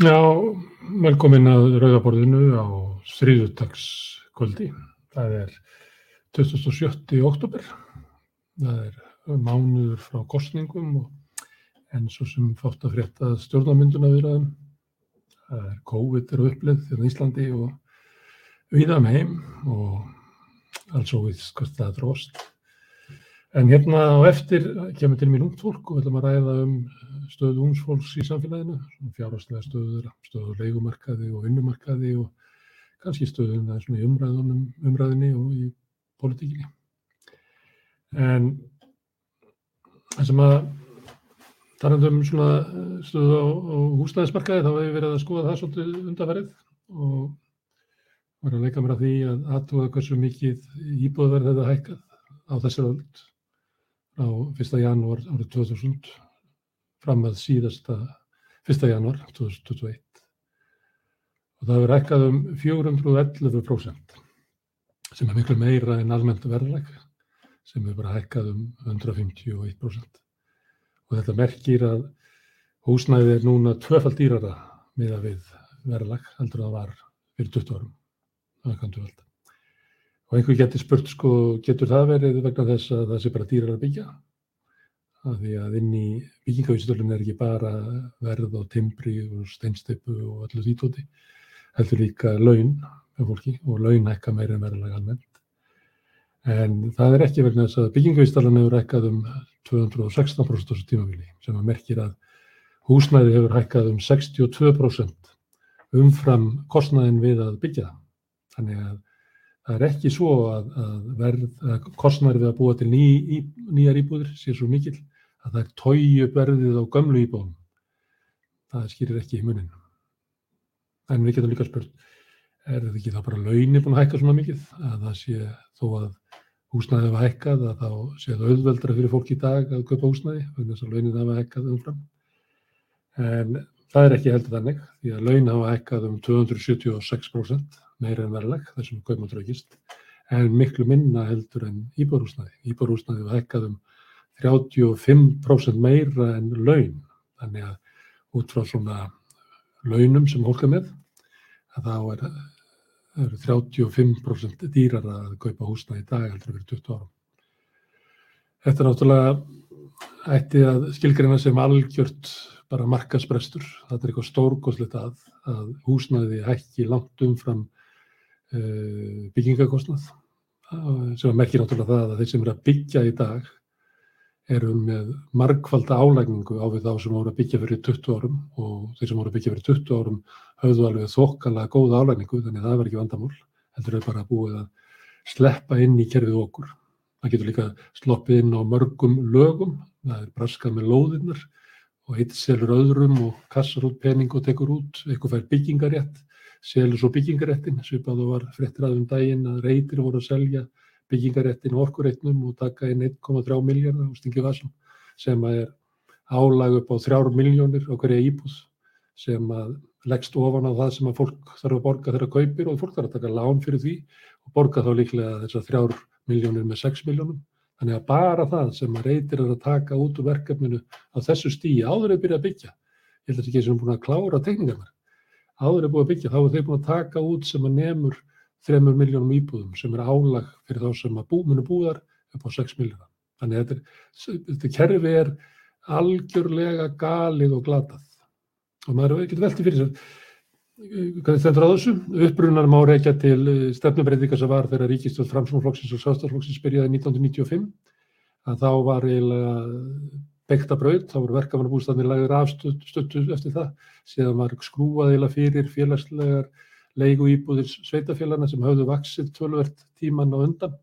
Já, velkomin að Rauðaborðinu á þriðutagskvöldi. Það er 27. oktober. Það er mánuður frá kostningum og enn svo sem fátt að frétta stjórnarmynduna viðraðum. Það er COVID eru uppleið hérna í Íslandi og viða um heim og alls og við skast það dróst. En hérna á eftir kemur til mín ungt fólk og við ætlum að ræða um stöðu ungsfólks í samfélaginu, fjárhastlega stöður, stöðu leikumarkaði og vinnumarkaði og kannski stöðum það svona í umræðunum, umræðinni og í politíkinni. En það sem að talandum svona stöðu á, á húsnæðismarkaði þá hefur ég verið að skoða það svolítið undanverið og var að leika mér að því að aðtúa hversu mikið íbúðverð þetta hækkað á þessar öll á 1. janúar árið 2000 fram að síðasta 1. janúar 2021 og það hefur ekkað um 411% sem er miklu meira en almennt verðlag sem hefur bara ekkað um 151% og þetta merkir að húsnæði er núna tvöfald dýrara miða við verðlag heldur það var fyrir 20 árum það kannu velta og einhver getur spurt sko getur það verið vegna þess að það sé bara dýrar að byggja af því að inn í byggingavísitölun er ekki bara verð á timbri og steinsteipu og öllu því tóti, heldur líka laun með fólki og laun ekka meira en verðalega almennt. En það er ekki vegna þess að byggingavísitalan hefur ekkað um 216% á þessu tímafíli sem að merkir að húsnæði hefur hækkað um 62% umfram kostnæðin við að byggja það. Þannig að það er ekki svo að, að, að kostnæði við að búa til ný, í, nýjar íbúðir sé svo mikil að það er tói upp verðið á gömlu íbúðum. Það skýrir ekki í munin. En við getum líka spurt, er þetta ekki þá bara launir búin að hækka svona mikið? Að það sé þó að húsnæðið hafa hækkað, að þá sé það auðveldra fyrir fólk í dag að köpa húsnæði, vegna þess að launin hafa hækkað umfram. En það er ekki heldur þannig, því að laun hafa hækkað um 276% meira en verðleg, þessum kaupmáttur aukist, en miklu minna heldur en íbúrhúsnæði. Íbúrhúsnæði hafa hækkað um 35% meira en laun. Þannig að út frá svona launum sem hólka með, að þá er, er 35% dýrar að kaupa húsna í dag heldur fyrir 20 árum. Þetta er náttúrulega ætti að skilgreina sem algjört bara markasprestur. Þetta er eitthvað stórgóðslegt að, að húsnaði hækki langt umfram byggingakostnað sem að merkir náttúrulega það að þeir sem eru að byggja í dag erum með margfalda álægningu á við þá sem voru að byggja fyrir 20 árum og þeir sem voru að byggja fyrir 20 árum höfðu alveg þokkalega góða álægningu þannig að það var ekki vandamál. Heldur þau bara búið að sleppa inn í kerfið okkur. Það getur líka sloppið inn á mörgum lögum, það er braskað með lóðinnar og eitt selur öðrum og kassar út pening og tekur út, eitthvað fær byggingarétt, selur svo byggingaréttin, svipað og var frettir aðum daginn að reytir voru að selja byggingaréttin og orkuréttinum og taka inn 1,3 miljardar á stingi vasum sem er álag upp á 3 miljónir á hverja íbúð sem að leggst ofan á það sem að fólk þarf að borga þeirra kaupir og fólk þarf að taka lán fyrir því og borga þá líklega þessar 3 miljónir með 6 miljónum. Þannig að bara það sem að reytir að taka út úr verkefninu á þessu stíi áður er byrjað að byggja. Ég held að er ekki sem er búin að klára tekningarnar. Áður er búin að byggja, þá er þeir búin að taka út sem að nefnur þremur miljónum íbúðum sem er álag fyrir þá sem að bú, munu búðar upp á 6 miljóna. Þannig að þetta, þetta kerfi er algjörlega galið og glatað. Og maður getur veltið fyrir sér hvernig þetta er á þessu. Uppbrunnar má reykja til eh, stefnumbreytinga sem var þegar Ríkistöld Framsóknarflokksins og Sástaflokksins byrjaði 1995 að þá var eiginlega beigta braut, þá voru verkefnabústafnir lagður afstöttu eftir það, síðan var skrúað eiginlega fyrir félagslegar leigu íbúðir sveitafélagana sem hafðu vaksið tölvert tíman á undan.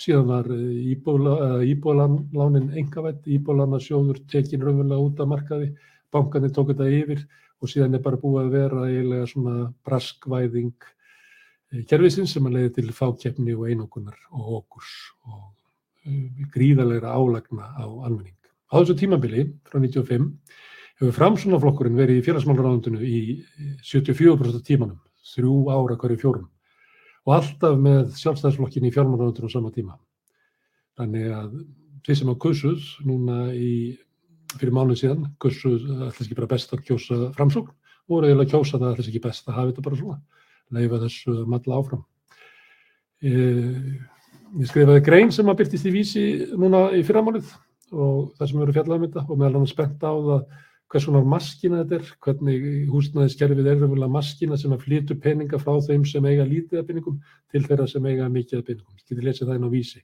Síðan var eh, íbúðalánin engavætt, íbúðalánarsjóður tekin raunverulega út af markaði, bankanir tók þetta yfir og síðan er bara búið að vera eiginlega svona braskvæðing eh, kervisins sem að leiði til fákjefni og einogunar og okurs og eh, gríðarlegra álagna á almenning. Á þessu tímabili frá 1995 hefur framsunaflokkurinn verið í félagsmálaráðundinu í 74% tímanum þrjú ára hverju fjórum og alltaf með sjálfstæðisflokkin í fjármánaröndur á sama tíma. Þannig að þeir sem á kursuð núna í, fyrir mánuð síðan, kursuð alltaf ekki bara best að kjósa framsókn voru eiginlega kjósa það að þess ekki best að hafa þetta bara svona, leifa þessu matla áfram. Ég, ég skrifaði grein sem að byrtist í vísi núna í fyrramálið og það sem eru fjallað um þetta og meðal hann spennt á það hvers konar maskina þetta er, hvernig húsnæðiskerfið er raunverulega maskina sem að flytu peninga frá þeim sem eiga lítið af peningum til þeirra sem eiga mikið af peningum. Ég geti lesið það inn á vísi.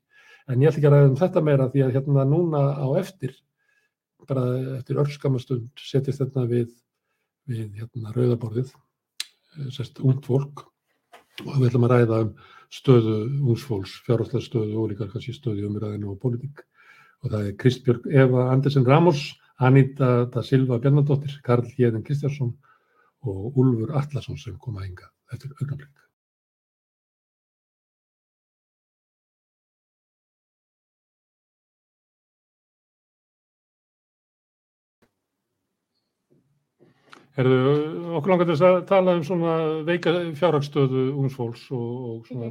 En ég ætla ekki að ræða um þetta meira því að hérna núna á eftir, bara eftir örskamastund setjast þetta við, við hérna rauðaborðið, sérst ungd fólk og við ætlum að ræða um stöðu ungsfólks, fjárháslega stöðu og líka kannski stöðu umræðinu og politík. Og það er Kristbjörg Eva Andersen Ramos, Anita da Silva Bjarnadóttir, Karl Hjeðin Kristjánsson og Úlfur Allarsson sem koma að hinga eftir augnablik. Herðu, okkur langar þess að tala um svona veika fjárhagstöðu ungsfólks og, og svona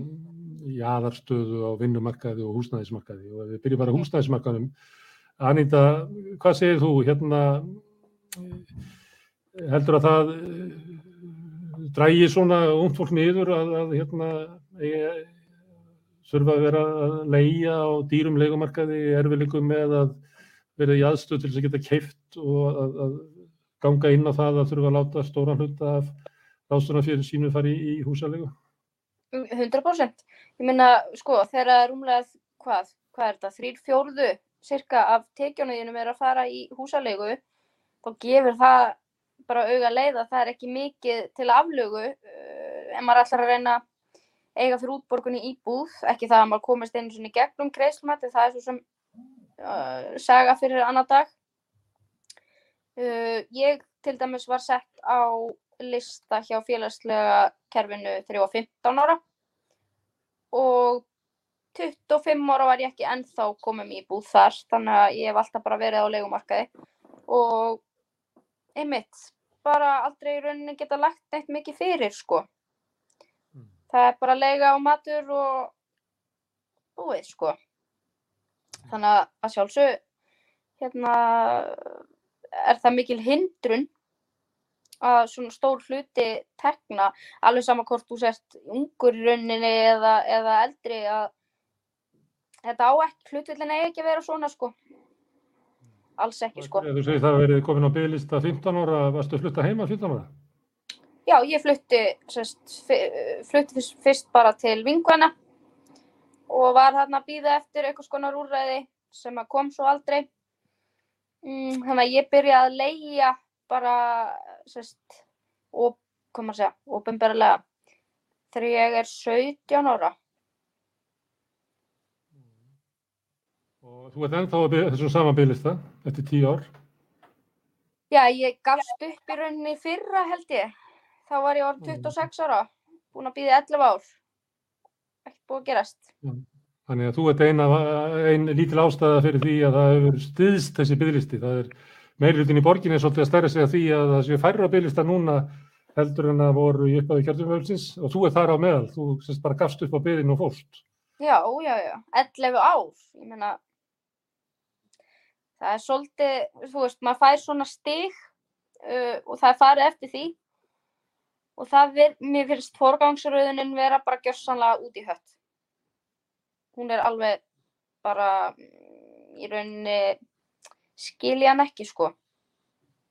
jaðarstöðu á vinnumarkaði og húsnæðismarkaði og við byrjum bara húsnæðismarkaðum. Anita, hvað segir þú hérna, heldur að það drægi svona ungt fólk niður að, að hérna þurfa að vera að leia á dýrum leikumarkaði erfileikum með að vera í aðstöð til þess að geta keift og að, að ganga inn á það að þurfa að láta stóran hluta af ráðstöðuna fyrir sínu fari í, í húsalegu? 100%. Ég minna, sko, þegar rúmlega, hvað, hvað er þetta, þrýr fjórðu cirka af tekjónuðinum er að fara í húsalegu, þá gefur það bara auga leið að það er ekki mikið til aflögu uh, en maður ætlar að reyna eiga fyrir útborgunni íbúð, ekki það að maður komist einu svona í gegnum greiðslumætti, það er svo sem uh, saga fyrir annar dag. Uh, ég til dæmis var sett á lista hjá félagslega kerfinu þegar ég var 15 ára. Og 25 ára var ég ekki ennþá komið mér í búð þar þannig að ég hef alltaf bara verið á legumarkaði og einmitt bara aldrei í rauninni geta lagt neitt mikið fyrir sko. Mm. það er bara lega og matur og búið sko. Þannig að sjálfsög hérna er það mikil hindrun að svona stór hluti tekna, alveg sama hvort þú sért ungur í rauninni eða, eða eldri að þetta á ekki, hlutvillin eigi ekki að vera svona sko. Alls ekki sko. Þú segir það að verið komin á bygglista 15 ára, varstu að flutta heima 15 ára? Já, ég flutti sest, flutti fyrst, bara til vinguna og var þarna að býða eftir eitthvað skonar úrræði sem að kom svo aldrei mm, þannig að ég byrjaði að leia bara sest, og, hvað maður segja, ofinbarlega þegar ég er 17 ára Og þú ert ennþá að þessum sama bygglista eftir 10 ár? Já, ég gafst upp í rauninni fyrra held ég. Þá var ég orðin 26 ára, búin að býða 11 ár. Ekkert búið að gerast. Þannig að þú ert eina, ein lítil ástæða fyrir því að það hefur stiðst þessi bygglisti. Það er meirlutin í borginni svolítið að stærra sig að því að það séu færra bygglista núna heldur en að voru í uppæðu kjörðumvöldsins og þú er þar á meðal. Þú sérst bara gafst upp á byggðinu og fórst. Já, já, já. 11 ár. Ég meina, það er svolítið, þú veist, maður fær svona stig uh, og það er farið eftir því og það er, mér finnst forgangsröðunin vera bara gjörsanlega út í hött. Hún er alveg bara í rauninni skilja hann ekki, sko.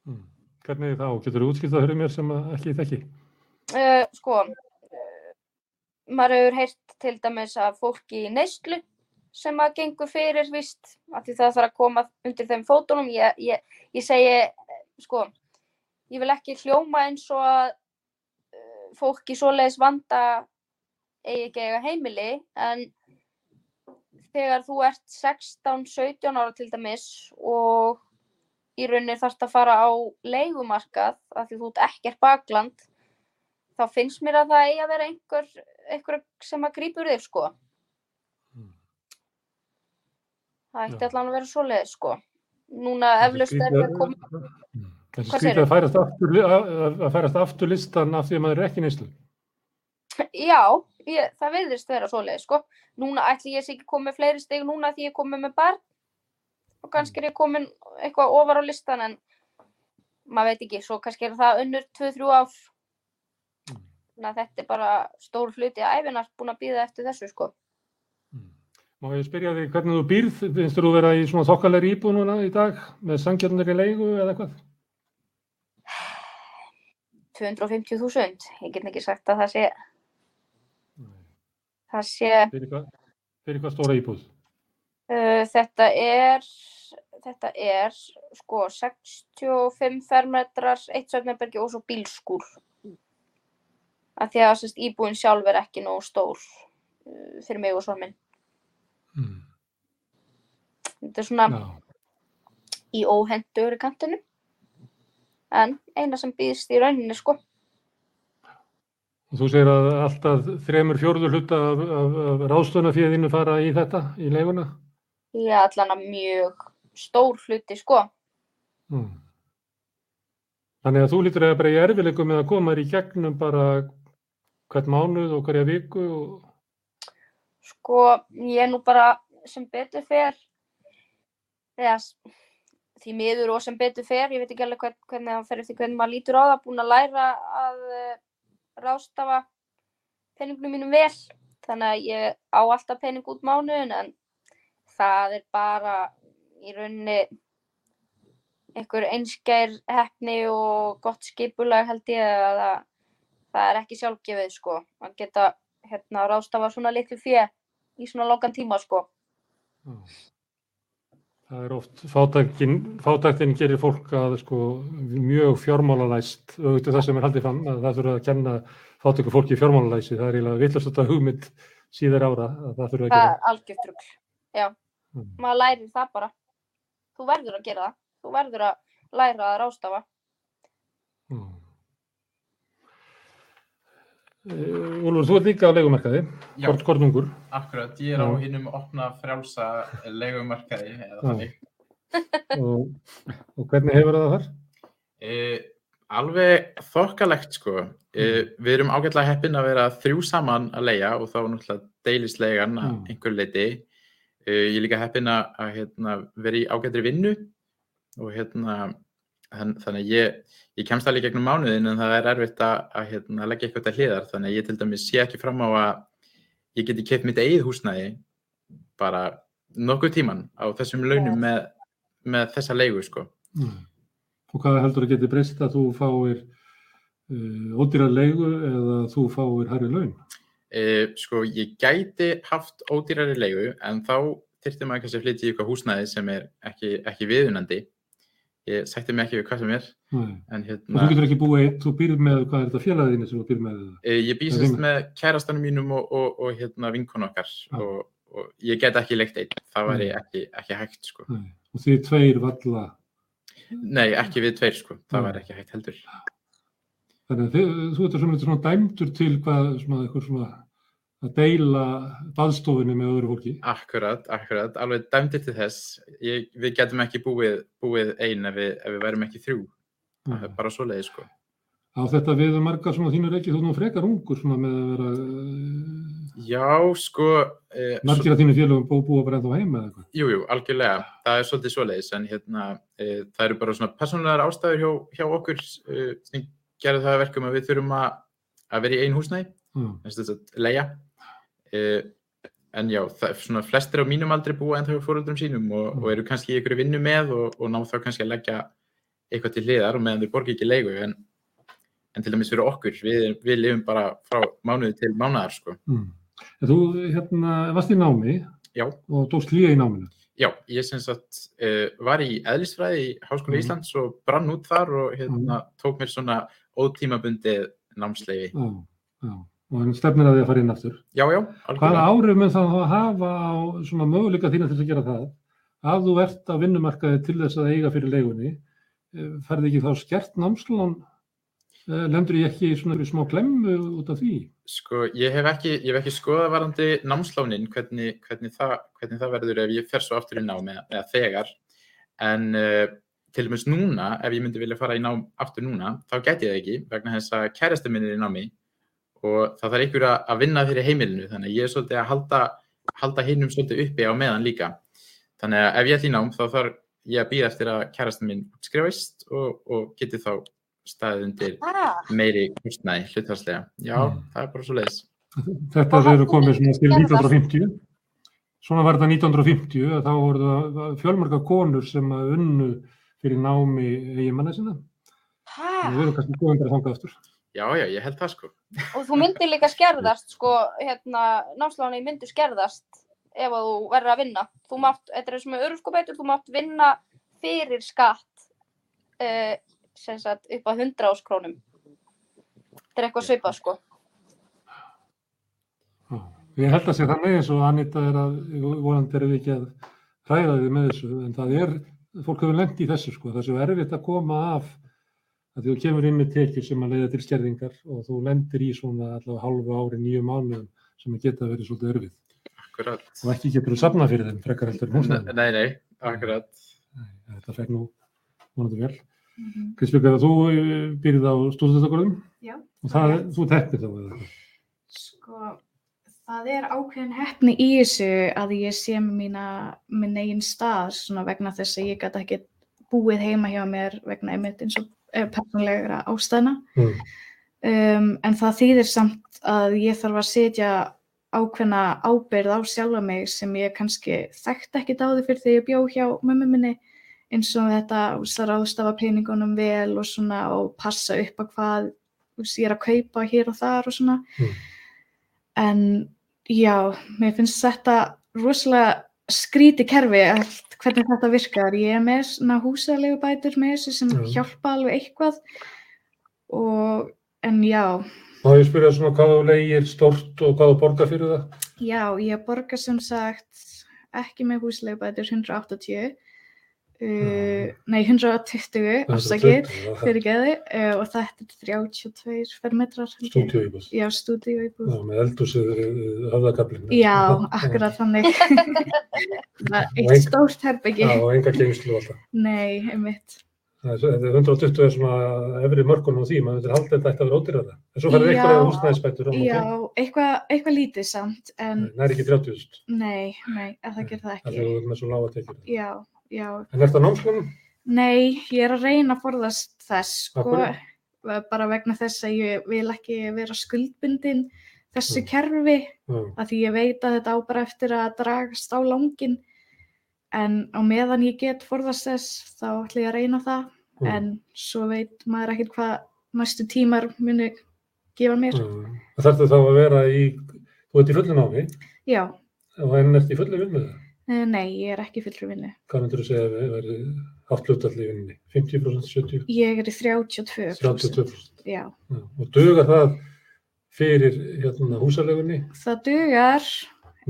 Hmm. Hvernig þá? Getur þú útskilt að höra mér sem ekki þekki? Uh, sko, uh, maður hefur heyrt til dæmis að fólki í neyslu sem að gengur fyrir, víst, af því það þarf að koma undir þeim fótunum. Ég, ég, ég segi, sko, ég vil ekki hljóma eins og að uh, fólk í svoleiðis vanda eigi ekki eiga heimili, en þegar þú ert 16-17 ára til dæmis og í rauninni þarfst að fara á leigumarkað af því þú ert ekkert bakland, þá finnst mér að það eigi að vera einhver, einhver sem að grýpur þig, sko. Það ætti allan að vera svo leið, sko. Núna eflaust er það komið... Það er skrítið að færast aftur, aftur listan af því að maður er ekki nýslu. Já, ég, það verðist vera svo leið, sko. Núna ætli ég sé ekki komið fleiri steg núna því ég komið með barn og kannski er ég komið eitthvað ofar á listan en maður veit ekki, svo kannski er það unnur 2-3 ár. Mm. Þannig að þetta er bara stór hluti að æfinar búin að býða eftir þessu sko. Mm. Má ég spyrja þig hvernig þú býrð, finnst þú vera í svona þokkalegri íbúð núna í dag með sangjarnir í leigu eða hvað? 250.000, ég get ekki sagt að það sé. Það sé, Fyrir hvað, fyrir hvað stóra íbúð? uh, þetta er, þetta er sko 65 fermetrar, eitt söfnarbergi og svo bílskúr. Af því að sérst, íbúin sjálf er ekki nógu stór uh, fyrir mig og svo minn. Mm. Þetta er svona Já, í óhendur í kantinu. En eina sem býðst í rauninni sko. Þú segir að alltaf þremur fjórður hluta af, af, af ráðstöðnafíðinu fara í þetta, í leiguna? Ég allan að mjög stór hluti sko. Mm. Þannig að þú lítur að bara í erfileikum með að koma þér í gegnum bara hvert mánuð og hverja viku og... Sko, ég er nú bara sem betur fer, eða því miður og sem betur fer, ég veit ekki alveg hvern, hvernig það fer eftir hvernig maður lítur á það, búin að læra að ráðstafa peningnum mínum vel. Þannig að ég á alltaf pening út mánuðin, en það er bara í rauninni einhver einskær hefni og gott skipulag held ég að það, það er ekki sjálfgefið sko. Að geta hérna ráðstafa svona litlu fjö í svona langan tíma sko. Já. Það er oft, fátæktin gerir fólk að sko mjög fjármálalæst, auðvitað það sem er haldið fram, að það þurfa að kenna fátæku fólki fjármálalæsi, það er eiginlega villast þetta hugmynd síðar ára að það þurfa að Það gera. er algjört rugl. Já, Mm. maður lærir það bara. Þú verður að gera það. Þú verður að læra að ráðstafa. Mm. Uh, Úlfur, þú ert líka á leigumarkaði, Já, hvort kornungur. akkurat, ég er á hinnum opna frjálsa leigumarkaði eða þannig. og, og hvernig hefur það þar? E, alveg þokkalegt sko. E, við erum ágætlega heppin að vera þrjú saman að leia og þá náttúrulega deilist leigan að Mm. einhver leiti. E, ég er líka heppin að, að hérna, vera í ágætri vinnu og hérna, þannig að ég, ég kemst alveg gegnum mánuðin en það er erfitt að, að hérna, leggja eitthvað til hliðar þannig að ég til dæmis sé ekki fram á að ég geti keipt mitt eigið húsnæði bara nokkuð tíman á þessum launum með, með þessa leigu sko. Mm. Og hvað heldur að geti breyst að þú fáir uh, ódýrar leigu eða þú fáir hærri laun? E, sko, ég gæti haft ódýrari leigu en þá þyrfti maður kannski að flytja í eitthvað húsnæði sem er ekki, ekki viðunandi. Ég sætti mig ekki við hvað sem er, en hérna, þú getur ekki búið eitt, þú býrð með, hvað er þetta félagðinni sem þú býrð með? e, ég býsast rímur. með kærastanum mínum og, og, og hérna vinkon okkar Já. og, og ég get ekki leikt einn, það væri ekki, ekki hægt sko. Og þið tveir valla, Nei, ekki við tveir sko, það væri ekki hægt heldur. þannig að þú ert svona, svona dæmdur til hvað, svona, eitthvað svona, að deila baðstofunni með öðru fólki. Akkurat, akkurat, alveg dæmdir til þess, ég, við getum ekki búið, búið ein ef við, ef við værum ekki þrjú, það er bara svoleiði sko. Á þetta við um marga svona þínur ekki, þú erum frekar ungur svona með að vera, uh, Já, sko, e, margir af þínu félagum bú, búa bara ennþá heima eða eitthvað. Jú, jú, algjörlega. Það er svolítið svoleiðis, en hérna, e, það eru bara svona persónulegar ástæður hjá, hjá okkur e, sem gerðu það að verkum að við þurfum að, að vera í ein húsnæði, Já. þess að leia. E, en já, það, svona flestir á mínum aldrei búa en þau fóröldrum sínum og, Mm. og eru kannski í ykkur vinnu með og, og ná þá kannski að leggja eitthvað til hliðar og meðan þau borgi ekki leigu, en, en til dæmis fyrir okkur, við, við lifum bara frá mánuði til mánuðar, sko. Mm. En Þú hérna, varst í námi Já. og tókst líka í náminu. Já, ég sem sagt uh, var í eðlisfræði í Háskóla Mhm. Íslands og brann út þar og hérna tók mér svona ótímabundið námsleifi. Já, já. Og hann stefnir að því að fara inn aftur. Já, já, Hvaða áhrif mun það þá hafa á svona möguleika þína til að gera það? Að þú ert á vinnumarkaði til þess að eiga fyrir leigunni, eh, ferði ekki þá skert námslán? Eh, Lendur ég ekki í svona smá klemmu út af því? Sko, ég hef ekki, ég hef ekki skoðað varandi námslánin hvernig, hvernig, það, hvernig það verður ef ég fer svo aftur í nám eða, þegar. En uh, til dæmis núna, ef ég myndi vilja fara í nám aftur núna, þá gæti ég það ekki vegna þess að kærasta minn er í námi og það þarf einhver að- að vinna fyrir heimilinu þannig að ég er svolítið að halda, halda hinnum svolítið uppi á meðan líka. Þannig að ef ég ætla í nám þá þarf ég að býða eftir að kærastin minn skrifist og, og geti þá staðið undir Ah, meiri húsnæði hlutvarslega. Já, Mm. það er bara svo leiðis. Þetta Og eru komið svona til gerðast- 1950. Svona var þetta 1950 að þá voru það fjölmörga konur sem að unnu fyrir námi eiginmanna sinna. ha. Við erum kannski góðum bara þangað aftur. Já, já, ég held það sko. Og þú myndir líka skerðast, sko, hérna, námsláni myndir skerðast ef að þú verður að vinna. Þú mátt, þetta er sem með örskubætur, þú mátt vinna fyrir skatt uh, sem sagt upp á 100 áskrónum. Þetta er eitthvað svipað, sko. Já. Ég held að sé þannig eins og Anita er að, vonandi erum við ekki að hræða þið með þessu, en það er, fólk hefur lent í þessu sko, það er svo erfitt að koma af að þú kemur inn með tekjur sem að leiða til skerðingar og þú lendir í svona allavega hálfu ári, nýju mánuðum sem að geta verið svolítið erfið Akkurat. og ekki getur þú safna fyrir þeim frekar heldur en húsnæðin. Nei, nei, akkurat. Nei, Þetta fekk nú vonandi vel. Mhm. Kristbjörg, þú eh, býrð á stúdendagörðum Já, og það, þú teppir þá eða eitthvað. sko, það er ákveðin hefni í þessu að ég sé með mína, minn eigin stað svona vegna þess að ég gæti ekki búið heima hjá mér vegna einmitt eins og eh, persónlegra ástæðna. Mm. Um, en það þýðir samt að ég þarf að setja ákveðna ábyrð á sjálfa mig sem ég kannski þekkt ekki dáði fyrir þegar ég bjó hjá mömmu minni eins og þetta að ráðstafa peningunum vel og svona og passa upp á hvað ég er að kaupa hér og þar og svona Mm. en já, mér finnst þetta rosalega skríti kerfi allt, hvernig þetta virkar ég er með svona húsalegu bætur með þessu sem Já. hjálpa alveg eitthvað og en já, Má ég spyrja svona hvað þú leigir stort og hvað þú borgar fyrir það? Já, ég borga sem sagt ekki með húslegbætur 180 uh, nei 120 afsakið fyrir geði uh, og þetta er 32 fermetrar. Stúdíu íbúð. Já, stúdíu íbúð. Með eldúsið höfðakablin. Já, akkurat þannig. Það er eitt ein- stórt herbyggi. Já, og enga geimslu alltaf. Nei, einmitt. Það er- þetta er 120 er svona efri mörkunum á því, maður þetta halda þetta ætti að vera ódýrara. En svo ferður Já. eitthvað á Já, eitthvað eitthva lítið samt, en Það er ekki 30.000, nei, nei, að það ger það ekki. þú er með svo lága tekjur. Já, já. En er þetta námslunum? Nei, ég er að reyna að forðast þess, sko, bara vegna þess að ég vil ekki vera skuldbundin þessu Mm. kerfi, að því ég veit að þetta á bara eftir að dragast á langin, en á meðan ég get forðast þess, þá ætla ég að reyna það, já, en svo veit maður ekkert hvað næstu tímar muni gefa mér. já. Það þarf þá að vera í, þú ert í fullu námi Já, og enn ert í fullu vinnu það. eh, nei, ég er ekki fullur vinnu. Hvað myndur þú segja að það er hátt hlutall í vinninni? 50%, 70%, Ég er í 32%. 32%? Já, Já. Og dugar það fyrir hérna, húsalegunni það dugar.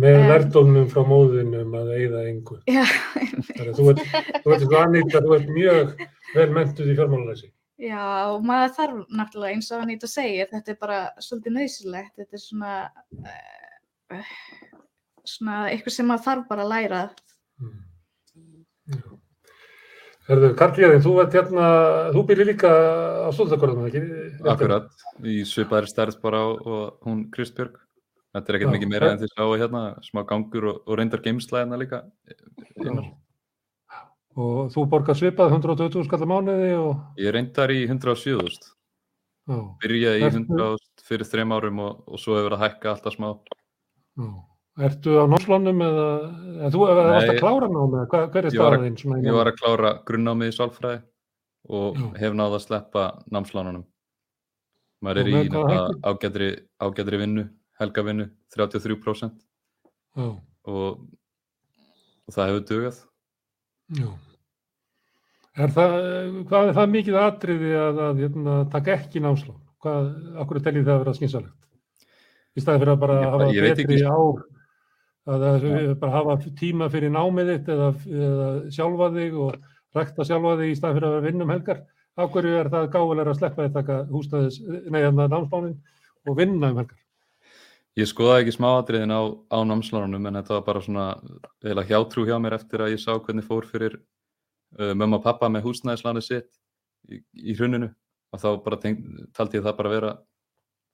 með lærdómnum frá móðinum að eigða engu? Já, að þú ert, þú ert, Anita, þú ert mjög vel mentuð í fjármálalæsi. Já, og maður þarf náttúrulega eins og Anita segir, þetta er bara svolítið nöðsilegt, þetta er svona, uh, svona eitthvað sem maður þarf bara að læra. Mm. Herðu, Karl-Jæðin, þú ert hérna, þú byrjir líka á stúdentakorðum, ekki? Akkurat, í svipaðri stærð bara og, hún Kristbjörg. Þetta er ekkert mikið meira en þið sáu hérna, smá gangur og, og reyndar geimsla hérna líka. Já. Og þú borgar svipað 120 skall á mánuði og, Ég reyndar í 107.000, já, byrjaði í Ertu- 100.000 fyrir þrem árum og, og svo hefur það hækka alltaf smá. já. Ertu á námslánum eða, eða þú varst að klára námi hver, hver er Ég að- staðaðinn svona í Ég var að klára grunnámið í sálfræði og Já. hef náð að sleppa námslánunum. Maður er í ágætri, ágætri vinnu, helgavinnu, 33% Já, og, og það hefur dugað. já. Er það, hvað er það mikið atriði að, að hérna, taka ekki námslán? Hvað, akkur teljið það að vera skynsalegt? Í staði fyrir að bara Ég- hafa ég betri ár, að það er bara hafa tíma fyrir námið þitt eða, eða sjálfa þig og rækta sjálfa þig í staði fyrir að vera að vinna um helgar. Af hverju er það gáfulega að sleppa að taka húsnæðis, nei, hérna námslánin og vinna um helgar? Ég skoðaði ekki smáatriðin á, á námslánunum en þetta var bara svona eða hjátrú hjá mér eftir að ég sá hvernig fór fyrir uh, mömmu og pappa með húsnæðislánið sitt í, í hruninu og þá bara teng, taldi ég það bara vera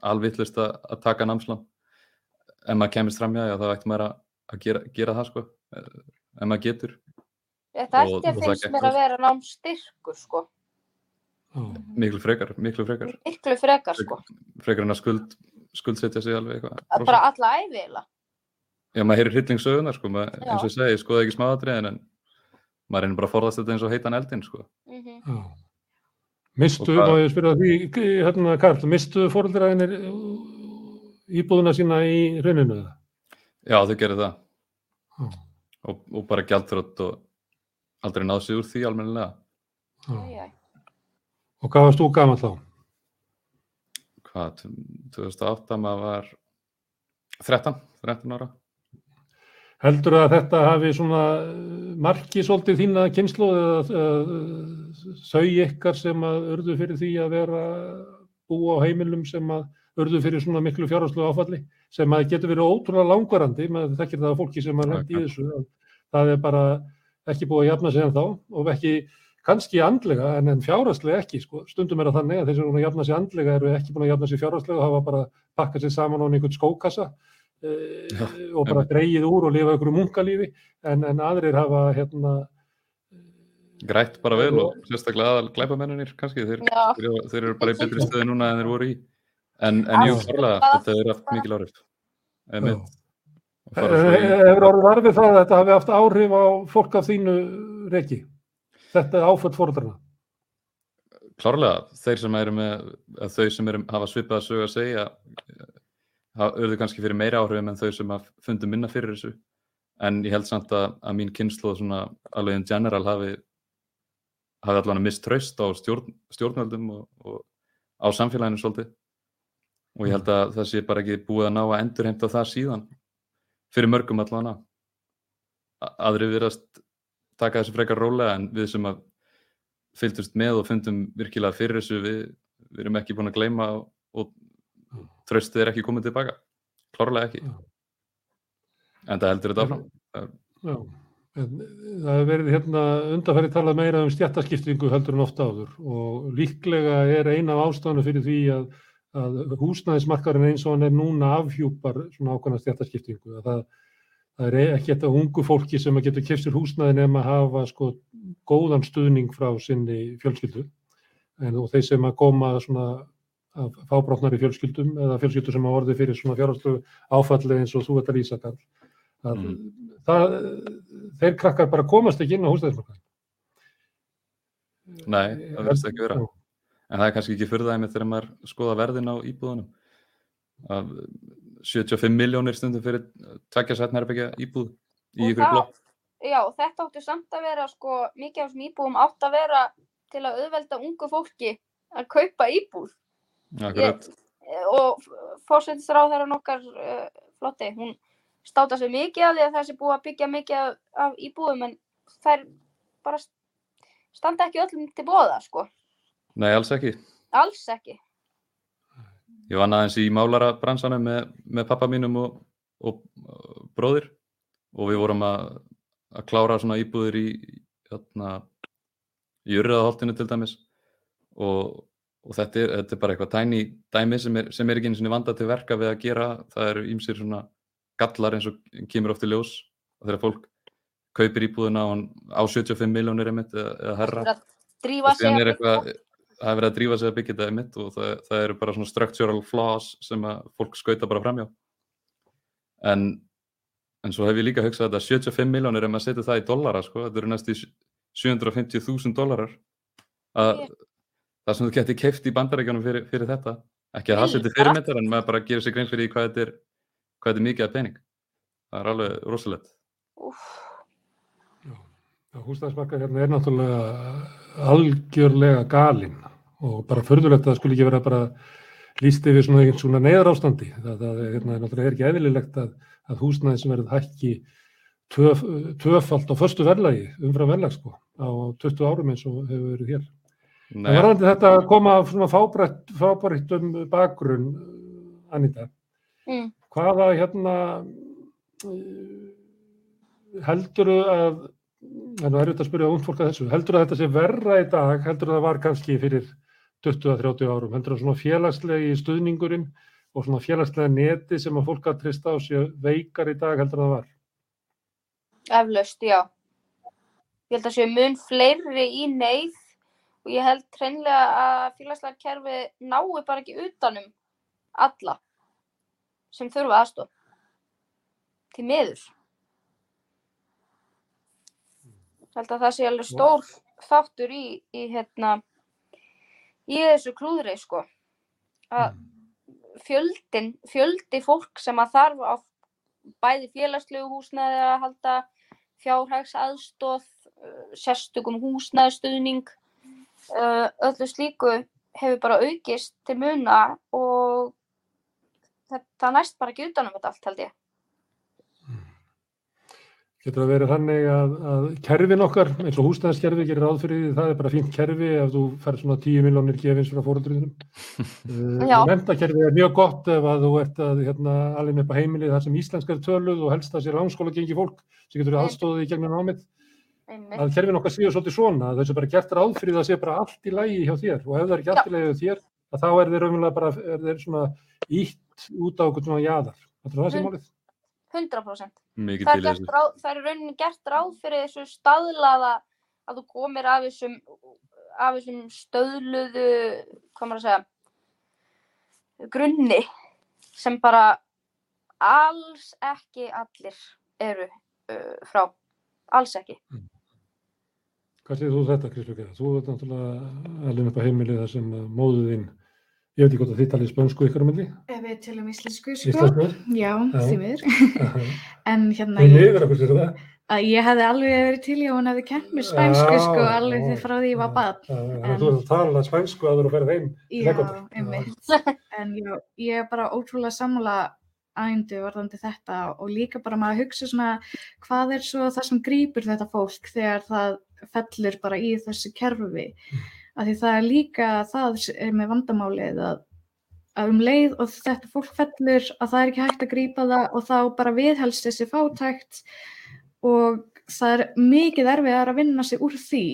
alvittlust að taka námslán ef maður kemist fram hjá því þá ætti maður að, að gera, gera það sko eh, ef maður getur Þetta ætti að finnst mér að vera námstyrkur, sko. Já. Miklu frekar, miklu frekar. Miklu frekar, sko. Frekar en að skuld, skuldsetja sig alveg eitthvað. Að Bara alla æfi, eiginlega. Já, maður heyrir hryllingssögunar, sko, maður, Já. eins og ég segi, skoða ekki smáatriðin, en maður reynir bara að forðast þetta eins og heitan eldin, sko. Mhm. Já. Mistu, Og hvað- má ég spyrja því, hérna, Karl, mistu fóröldraðinir íbúðuna sína í rauninu það? Já, þau gerir það. Já. Og, og bara gjaldþrótt og aldrei náð sig úr því almennilega. Æ. Og hvað varst þú gamall þá? Hvað, 2008 maður var 13, 13 ára. Heldur að þetta hafi svona eh, marki svolítið þína kynslu eða uh, þau ykkar sem að urðu fyrir því að vera búa á heimilum sem að urðu fyrir svona miklu fjárháslu áfalli sem að getur verið ótrúlega langvarandi maður þekkir það að fólki sem að lendi í þessu að það er bara ekki búið að jafna sig en þá og ekki kannski andlega en, en fjárháslega ekki sko. stundum er það þannig að þeir sem eru búin að jafna sig andlega eru ekki búin að jafna sig fjárháslega og hafa bara pakkað sér saman á einhvern skókassa eh, Já, og bara dreigið úr og lifa ykkur munkalífi en, en aðrir hafa hérna Grætt bara vel og sérstaklega aðal glæpamenninir kannski, þeir, þeir, þeir eru bara í betri stöðu núna en þeir voru í. En, en jú, farlega, þetta er haft mikil svo í- hefur orðið varfið það að þetta hafi haft áhrif á fólk af þínu reiki þetta er áföll fóröldrana Klárlega, þeir sem eru með, eða þau sem eru, hafa svipað að sögu að segja, auðvitað kannski fyrir meira áhrifum en þau sem hafa fundið minna fyrir þessu. En ég held samt að, að mín kynnslóð svona alveg in general hafi, hafi allan að mist traust á stjórn, stjórnvöldum og, og á samfélaginu svolítið. Og ég held að það sé bara ekki búið að ná að endurheimta það síðan, fyrir mörgum allan að. Aðri viðrast taka þessu frekar rólega en við sem að fylgdust með og fundum virkilega fyrir þessu við, við erum ekki búin að gleyma og, og tröstið er ekki komið tilbaka klárlega ekki. En það heldur þetta áfram. Það hefur verið hérna undanfæri talað meira um stjættaskiptingu heldur en ofta áður og líklega er eina af ástæðanu fyrir því að, að húsnæðismarkarinn eins og hann er núna afhjúpar svona ákvæmna stjættaskiptingu. Það, það er ekki þetta ungu fólki sem að getur kefsir húsnæði nema að hafa sko góðan stuðning frá sinni fjölskyldu en og þeir sem að koma svona af fábrotnari fjölskyldum eða fjölskyldur sem hafa orðið fyrir svona fjárhagslu áfalli eins og þú ert að lýsa. Að Mm. það, þeir krakkar bara komast ekki inn á húsnæðismarkaðin. nei, það verðist ekki vera. En það er kannski ekki fyrir það einmitt þegar maður skoða verðin á íbúðunum að 75 miljónir stundum fyrir tveggja sætna herbyggja íbúð í ykkur blokk Já, þetta áttu samt að vera, sko, mikið af þessum íbúðum átt að vera til að auðvelda ungu fólki að kaupa íbúð. Akkurat, og fórsetisráðherran okkar uh, flotti, hún státa sig mikið af því að það sé búið að byggja mikið af, af íbúðum en þær bara st- standa ekki öllum til bóða, sko. Nei alls ekki Alls ekki. Ég vann aðeins í málarabransanum með, með pappa mínum og, og, og bróðir og við vorum að, að klára svona íbúðir í, hérna, í urriðaholtinu til dæmis og, og þetta, er, þetta er bara eitthvað tæni dæmi sem er, sem er ekki einu sinni vandað til verka við að gera. Það eru ímsir svona gallar eins og kemur oft í ljós og þegar fólk kaupir íbúðina á, á 75 miljónir eða, herra er og síðan sig er að eitthvað. Það er verið að drífa sig að byggja þetta mitt og það, það eru bara svona structural flaws sem að fólk skauta bara framjá en, en svo hef ég líka hugsað að 75 miljónir ef maður setur það í dollara sko, þetta eru næst í 750.000 dollarar. Að það sem þú getur keift í bandarækjunum fyrir, fyrir þetta ekki að það Milljón. fyrirmyndar en maður bara gerir sig grein fyrir hvað þetta er hvað þetta er mikið að pening. Það er alveg rosalegt. Úff, Húsnæðismarkað hérna er náttúrulega algjörlega galinn og bara förðulegt að það skulle ekki vera bara líst yfir svona, svona neyðar ástandi. Það, það er, hérna, náttúrulega er ekki eðlilegt að, að húsnæði sem verður hækki töf, töfalt á förstu verðlagi, umfram verðlag sko, á 20 árum eins og hefur verið hér. Nei, En varðandi þetta að koma af svona fábrætt, fábrættum bakgrunn, Anita, mm. hvaða hérna heldur að en það er auðvitað að spyrja ungd fólk að þessu heldur að þetta sé verra í dag heldur að það var kannski fyrir 20-30 árum heldur að svona félagslegi stuðningurinn og svona félagslega neti sem að fólk að trista á sig veikar í dag heldur að það var Eflaust, já. Ég held að séu mun fleiri í neyð og ég held hreinlega að félagslega kerfi nái bara ekki utanum alla sem þurfa aðstof. Til miður. Ég held að það sé alveg stór þáttur í, í hérna, í þessu klúðri, sko. Að fjöldin, fjöldi fólk sem að þarf á bæði félagslegu húsnæði að halda fjárhags aðstóð, sérstökum húsnæðstuðning, uh, öllu slíku hefur bara aukist til muna og það næst bara ekki utanum þetta allt held ég. Getur það verið þannig að, að kerfin okkar, eins og húsnæðiskerfi gerir ráð fyrir því, það er bara fínt kerfi ef þú fær svona 10 miljónir gefins frá fóruldriðunum. Já. Mentakerfi er mjög gott ef að þú ert að hérna, alveg upp á heimili þar sem íslenska er töluð og helst að sér langskóla gengi fólk sem getur aðstóðið í gegnum. Einmitt. Að kerfin okkar séu svolítið svona, að þessu bara gert ráð fyrir það að sé bara allt í lægi hjá þér og ef það er ekki allt í lægi hjá þér, að þá er þeir bara, er þeir ítt út á jaðar. Þetta er það sem málið. 100%. Mikið Það er, gert ráð, það er rauninni gert ráð fyrir þessu staðlaða að þú komir af þessum, af þessum stöðluðu, hvað maður að segja, grunni sem bara alls ekki allir eru uh, frá. Alls ekki. Hvað segir þú um þetta, Kristján? Þú ert náttúrulega alveg upp á heimili þar sem þín, ég veit ekki hvort að þið talið spönsku ykkur á milli, við tölum íslensku, sko. íslensku. Já, því miður. En hérna, ég ég, er að fyrir það. að ég hefði alveg verið til í að hún hefði kent mér spænsku, sko, alveg því frá því ég var já, Þannig að þú ert að tala spænsku að þú eru að ferða heim. til Já, einmitt. En já, ég er bara ótrúlega sammála ændu varðandi þetta og líka bara maður að hugsa svona hvað er svo það sem grýpur þetta fólk þegar það fellur bara í þessu kerfi. Af því það er líka það er með vandamálið að, að um leið og þetta fólk fellur að það er ekki hægt að grýpa það og þá bara viðhelst þessi fátækt og það er mikið erfiðar að vinna sig úr því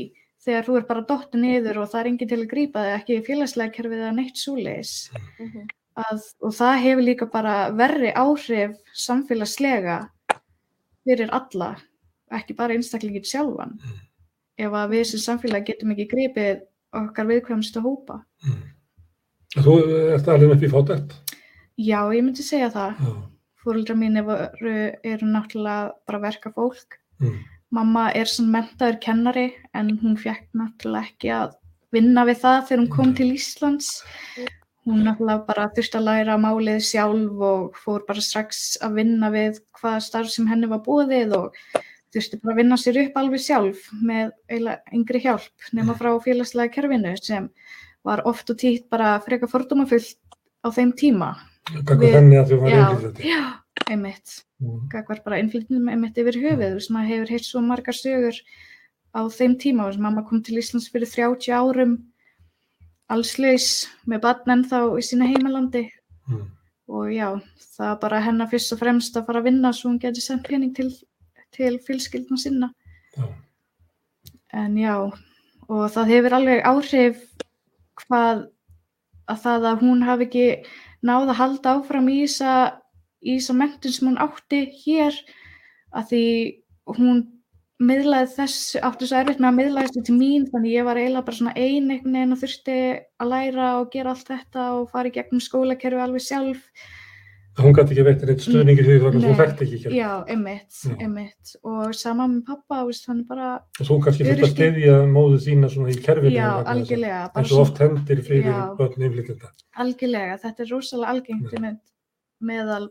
þegar þú er bara dottu niður og það er enginn til að grípa þig, ekki félagslega kerfið eða neitt súleis. Mhm. Að, og það hefur líka bara verri áhrif samfélagslega fyrir alla, ekki bara einstaklingin sjálfan. Ef að við sem samfélag getum ekki gripið okkar viðkvæmstu hópa. Þú ert alveg upp í fátækt. Já, ég myndi segja það. Fóreldrar mín eru, eru náttúrulega bara verka fólk. Mm. Mamma er sem mentaður kennari en hún fekk náttúrulega ekki að vinna við það þegar hún kom Nei. til Íslands. Hún náttúrulega bara þurfti að læra málið sjálf og fór bara strax að vinna við hvaða starf sem henni var búið og þurfti bara að vinna sér upp alveg sjálf með eiginlega yngri hjálp nema frá félagslega kerfinu sem var oft og títt bara freka fordómafullt á þeim tíma. Gagvað Við- henni að þú var Já, einflýtandi. já, einmitt. Mm. Gagvar bara innflytnum einmitt yfir höfuð. Veist, maður hefur heilt svo margar sögur á þeim tíma. Þú veist, mamma kom til Íslands fyrir 30 árum allslaus með barn ennþá í sína heimalandi Mm. og já, það var bara hennar fyrst og fremst að fara að vinna svo hún geti sendt pening til, til fylskildna sinna. Já. En já, og það hefur alveg áhrif hvað að það að hún hafi ekki náð að halda áfram í þessa, í þessa mentun sem hún átti hér að því hún miðlaði þess, átti svo erfitt með að miðlaði þessu til mín þannig ég var eiginlega bara svona ein einhvern veginn og þurfti að læra og gera allt þetta og fara í gegnum skólakerfi alveg sjálf Hún gæti ekki veitir eitt stuðningi því þú Nei. þekkti ekki hér. Já, einmitt, Já. einmitt og sama með pappa, veist, hann bara Og þú kannski þurft að styðja móðu þína svona í kerfinu. já, að- algjörlega eins og oft hendir fyrir börn innflytjenda. Algjörlega, þetta er rosalega algengt Mm. með, meðal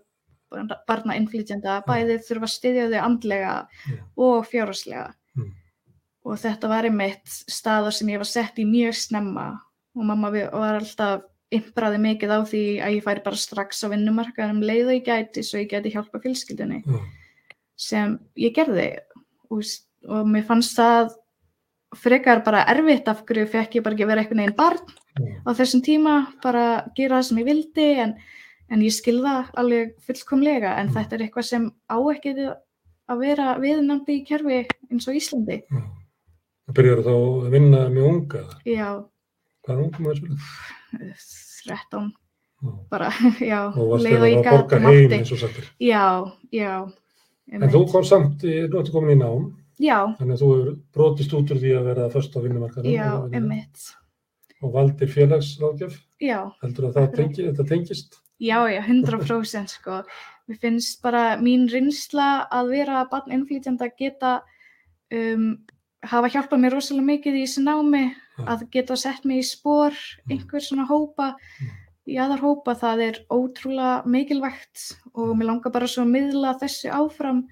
barna innflytjanda, bæði þurfa að styðja þau andlega Mm. og fjárhagslega. Mm. Og þetta var einmitt staða sem ég var sett í mjög snemma og mamma var alltaf impraði mikið á því að ég færi bara strax á vinnumarkaðum um leið og ég gæti svo ég gæti hjálpa fjölskyldunni Já. sem ég gerði og, og mér fannst það frekar bara erfitt af hverju fekk ég bara ekki vera einhvern veginn barn Já. á þessum tíma, bara gera það sem ég vildi en, en ég skil það alveg fullkomlega en Mm. þetta er eitthvað sem á ekki að vera viðnandi í kerfi eins og Íslandi. Það byrjar þá að vinna mjög unga. Já, Hvað er ungum að spila? 13 Já. bara, já, Og varst leið og þegar ég að gat borga og heim. Já, já. En þú kom samt, í- nú ertu komin í nám Já, Þannig að þú hefur brotist út úr því að vera först á vinnumarkaðum já, og, emmitt. og valdir félagsráðgjöf. Já, Heldur að tengi, þetta tengist? já, já, 100% sko. Mér finnst bara mín reynsla að vera barn innflytjanda geta um, hafa hjálpað mér rosalega mikið í þessu námi Já. að geta sett mig í spór einhver svona hópa. Í aðar hópa, það er ótrúlega mikilvægt og mér langar bara svo að miðla þessu áfram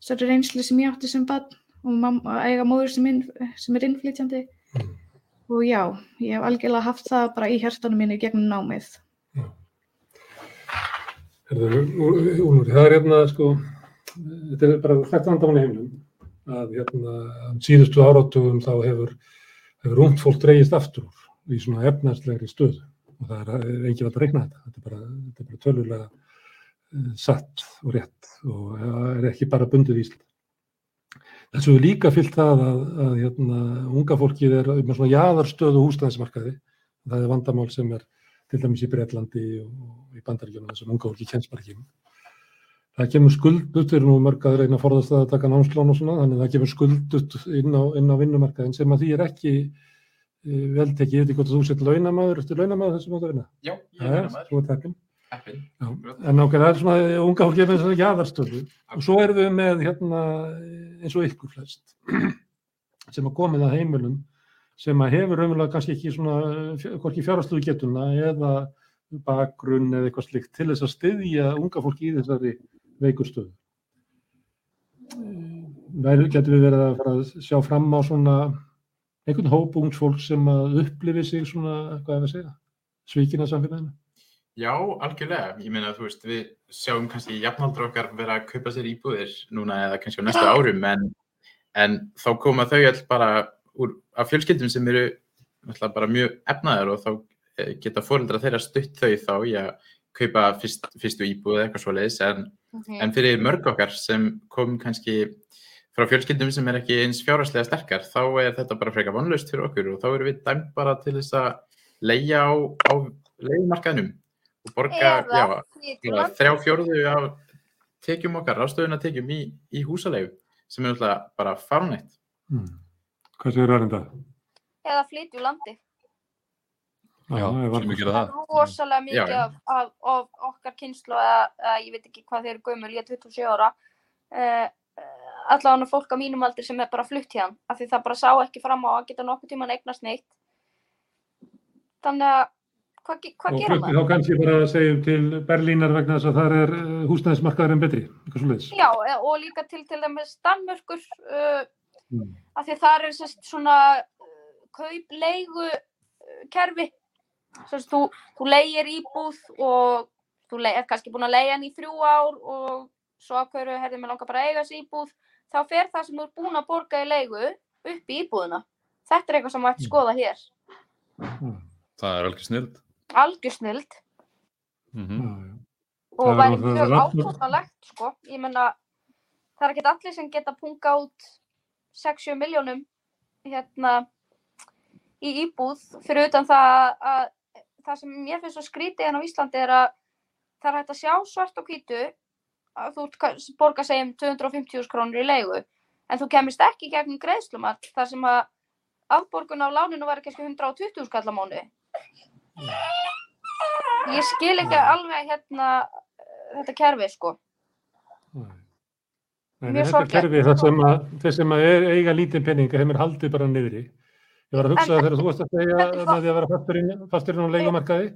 svo reynslu sem ég átti sem barn og mamma, eiga móður sem, inn, sem er innflytjandi. Mm. og já, ég hef algjörlega haft það bara í hjartanum mínu í gegnum námið. Herðu, Úlfur, það er hérna, sko, þetta er bara þetta vandamann í heiminum, að hérna, síðustu áratugum þá hefur, hefur ungt fólk dreigist aftur úr í svona efnarslegri stöðu og það er er engin að reikna þetta, þetta er bara, þetta er bara tölulega uh, satt og rétt og ja, er ekki bara bundið í Ísland. Þessu er líka fyllt það að, að hérna, unga fólkið er með svona jaðarstöðu húsnæðismarkaði, það er vandamál sem er til dæmis í Breitlandi og í Bandaríkjunum þessum unga fólki inn. Það kemur skuldut, við erum nú mörg að reyna að forðast að taka námslán og svona, þannig að það kemur skuldut inn á, inn á vinnumarkaðin sem að því er ekki uh, veltekið, ég veit ekki hvort að þú sett launamaður, eftir launamaður þessum átt að vinna? Já, ég er. Já, en okkur, það er svona eh, unga fólki með þessari jaðarstöðu. Og svo erum við með hérna eins og ykkur flest sem að komið að heimilum sem að hefur raunverulega kannski ekki svona eh, hvorki fjárhastlegu getuna eða bakgrunn eða eitthvað slikt til þess að styðja unga fólki í þessari veikur stöðu. Væri, getur við verið að fara að sjá fram á svona einhvern hóp ungs fólk sem að upplifi sig svona, hvað er að segja, svíkina samfélaginu? Já, algjörlega. Ég meina, þú veist, við sjáum kannski jafnaldra okkar vera að kaupa sér íbúðir núna eða kannski á næstu árum, en, en þá koma þau all bara úr, af fjölskyldum sem eru bara mjög efnaðar og þá eh, geta fóreldra þeirra stutt þau þá í að kaupa fyrst, fyrstu íbúð eða eitthvað svoleiðis, en, en fyrir mörg okkar sem kom kannski frá fjölskyldum sem er ekki eins fjárhagslega sterkar, þá er þetta bara frekar vonlaust fyrir okkur og þá erum við dæmt bara til þess að leia á, á leiðmarkaðnum og borga Eða já, þrjá fjórðu af tekjum okkar, rástöðuna tekjum í, í húsalegu sem er náttúrulega bara farnætt. Hmm. Hvað segir það reynda? eða flytja úr landi. Já, sem við gera Það það. er rosalega mikið Já, já. af, af, af okkar kynslu eða, eða ég veit ekki hvað þeir eru gömul, ég er 27 ára uh, allavega fólk á mínum aldri sem er bara flutt hérna af því það bara sá ekki fram á að geta nokkuð tíman eignast neitt þannig að hvað, og gera flutti maður? þá kannski bara að segja til Berlínar vegna þess að það er uh, húsnæðismarkaðurinn betri, eitthvað svo leiðis. Já, e- og líka til til dæmis Danmörkur uh, Mm. af því það er sérst svona uh, kaup-leigu uh, kerfi sérst þú, þú leigir íbúð og þú er kannski búin að leigja hann í þrjú ár og svo ákveður herðið mér langar bara að eiga þessi íbúð þá fer það sem þú er búin að borga í leigu upp í íbúðina þetta er eitthvað sem maður ætti að skoða hér Mm. Það er alveg snild. algjör snild Mm Já, já. og Það er væri mjög ákvörðanlegt sko. ég menna það er ekkert allir sem geta punga út 6-7 miljónum hérna í íbúð fyrir utan það að það sem mér finnst svo skrítið en á Íslandi er að það er hægt að sjá svart og hvítu að þú ert ka- borga segjum 250.000 krónur í leigu en þú kemist ekki í gegnum greiðslumat þar sem að afborgun af láninu var kannski 120 skall á mánu ég skil ekki alveg hérna eh, þetta kerfi sko Nei. Nei, þetta er kerfi það sem að þeir sem að er, eiga lítið peninga, þeim er haldið bara niðri. Ég var að hugsa En- þegar þú varst að segja með því að vera fasturinn, á leigumarkaði,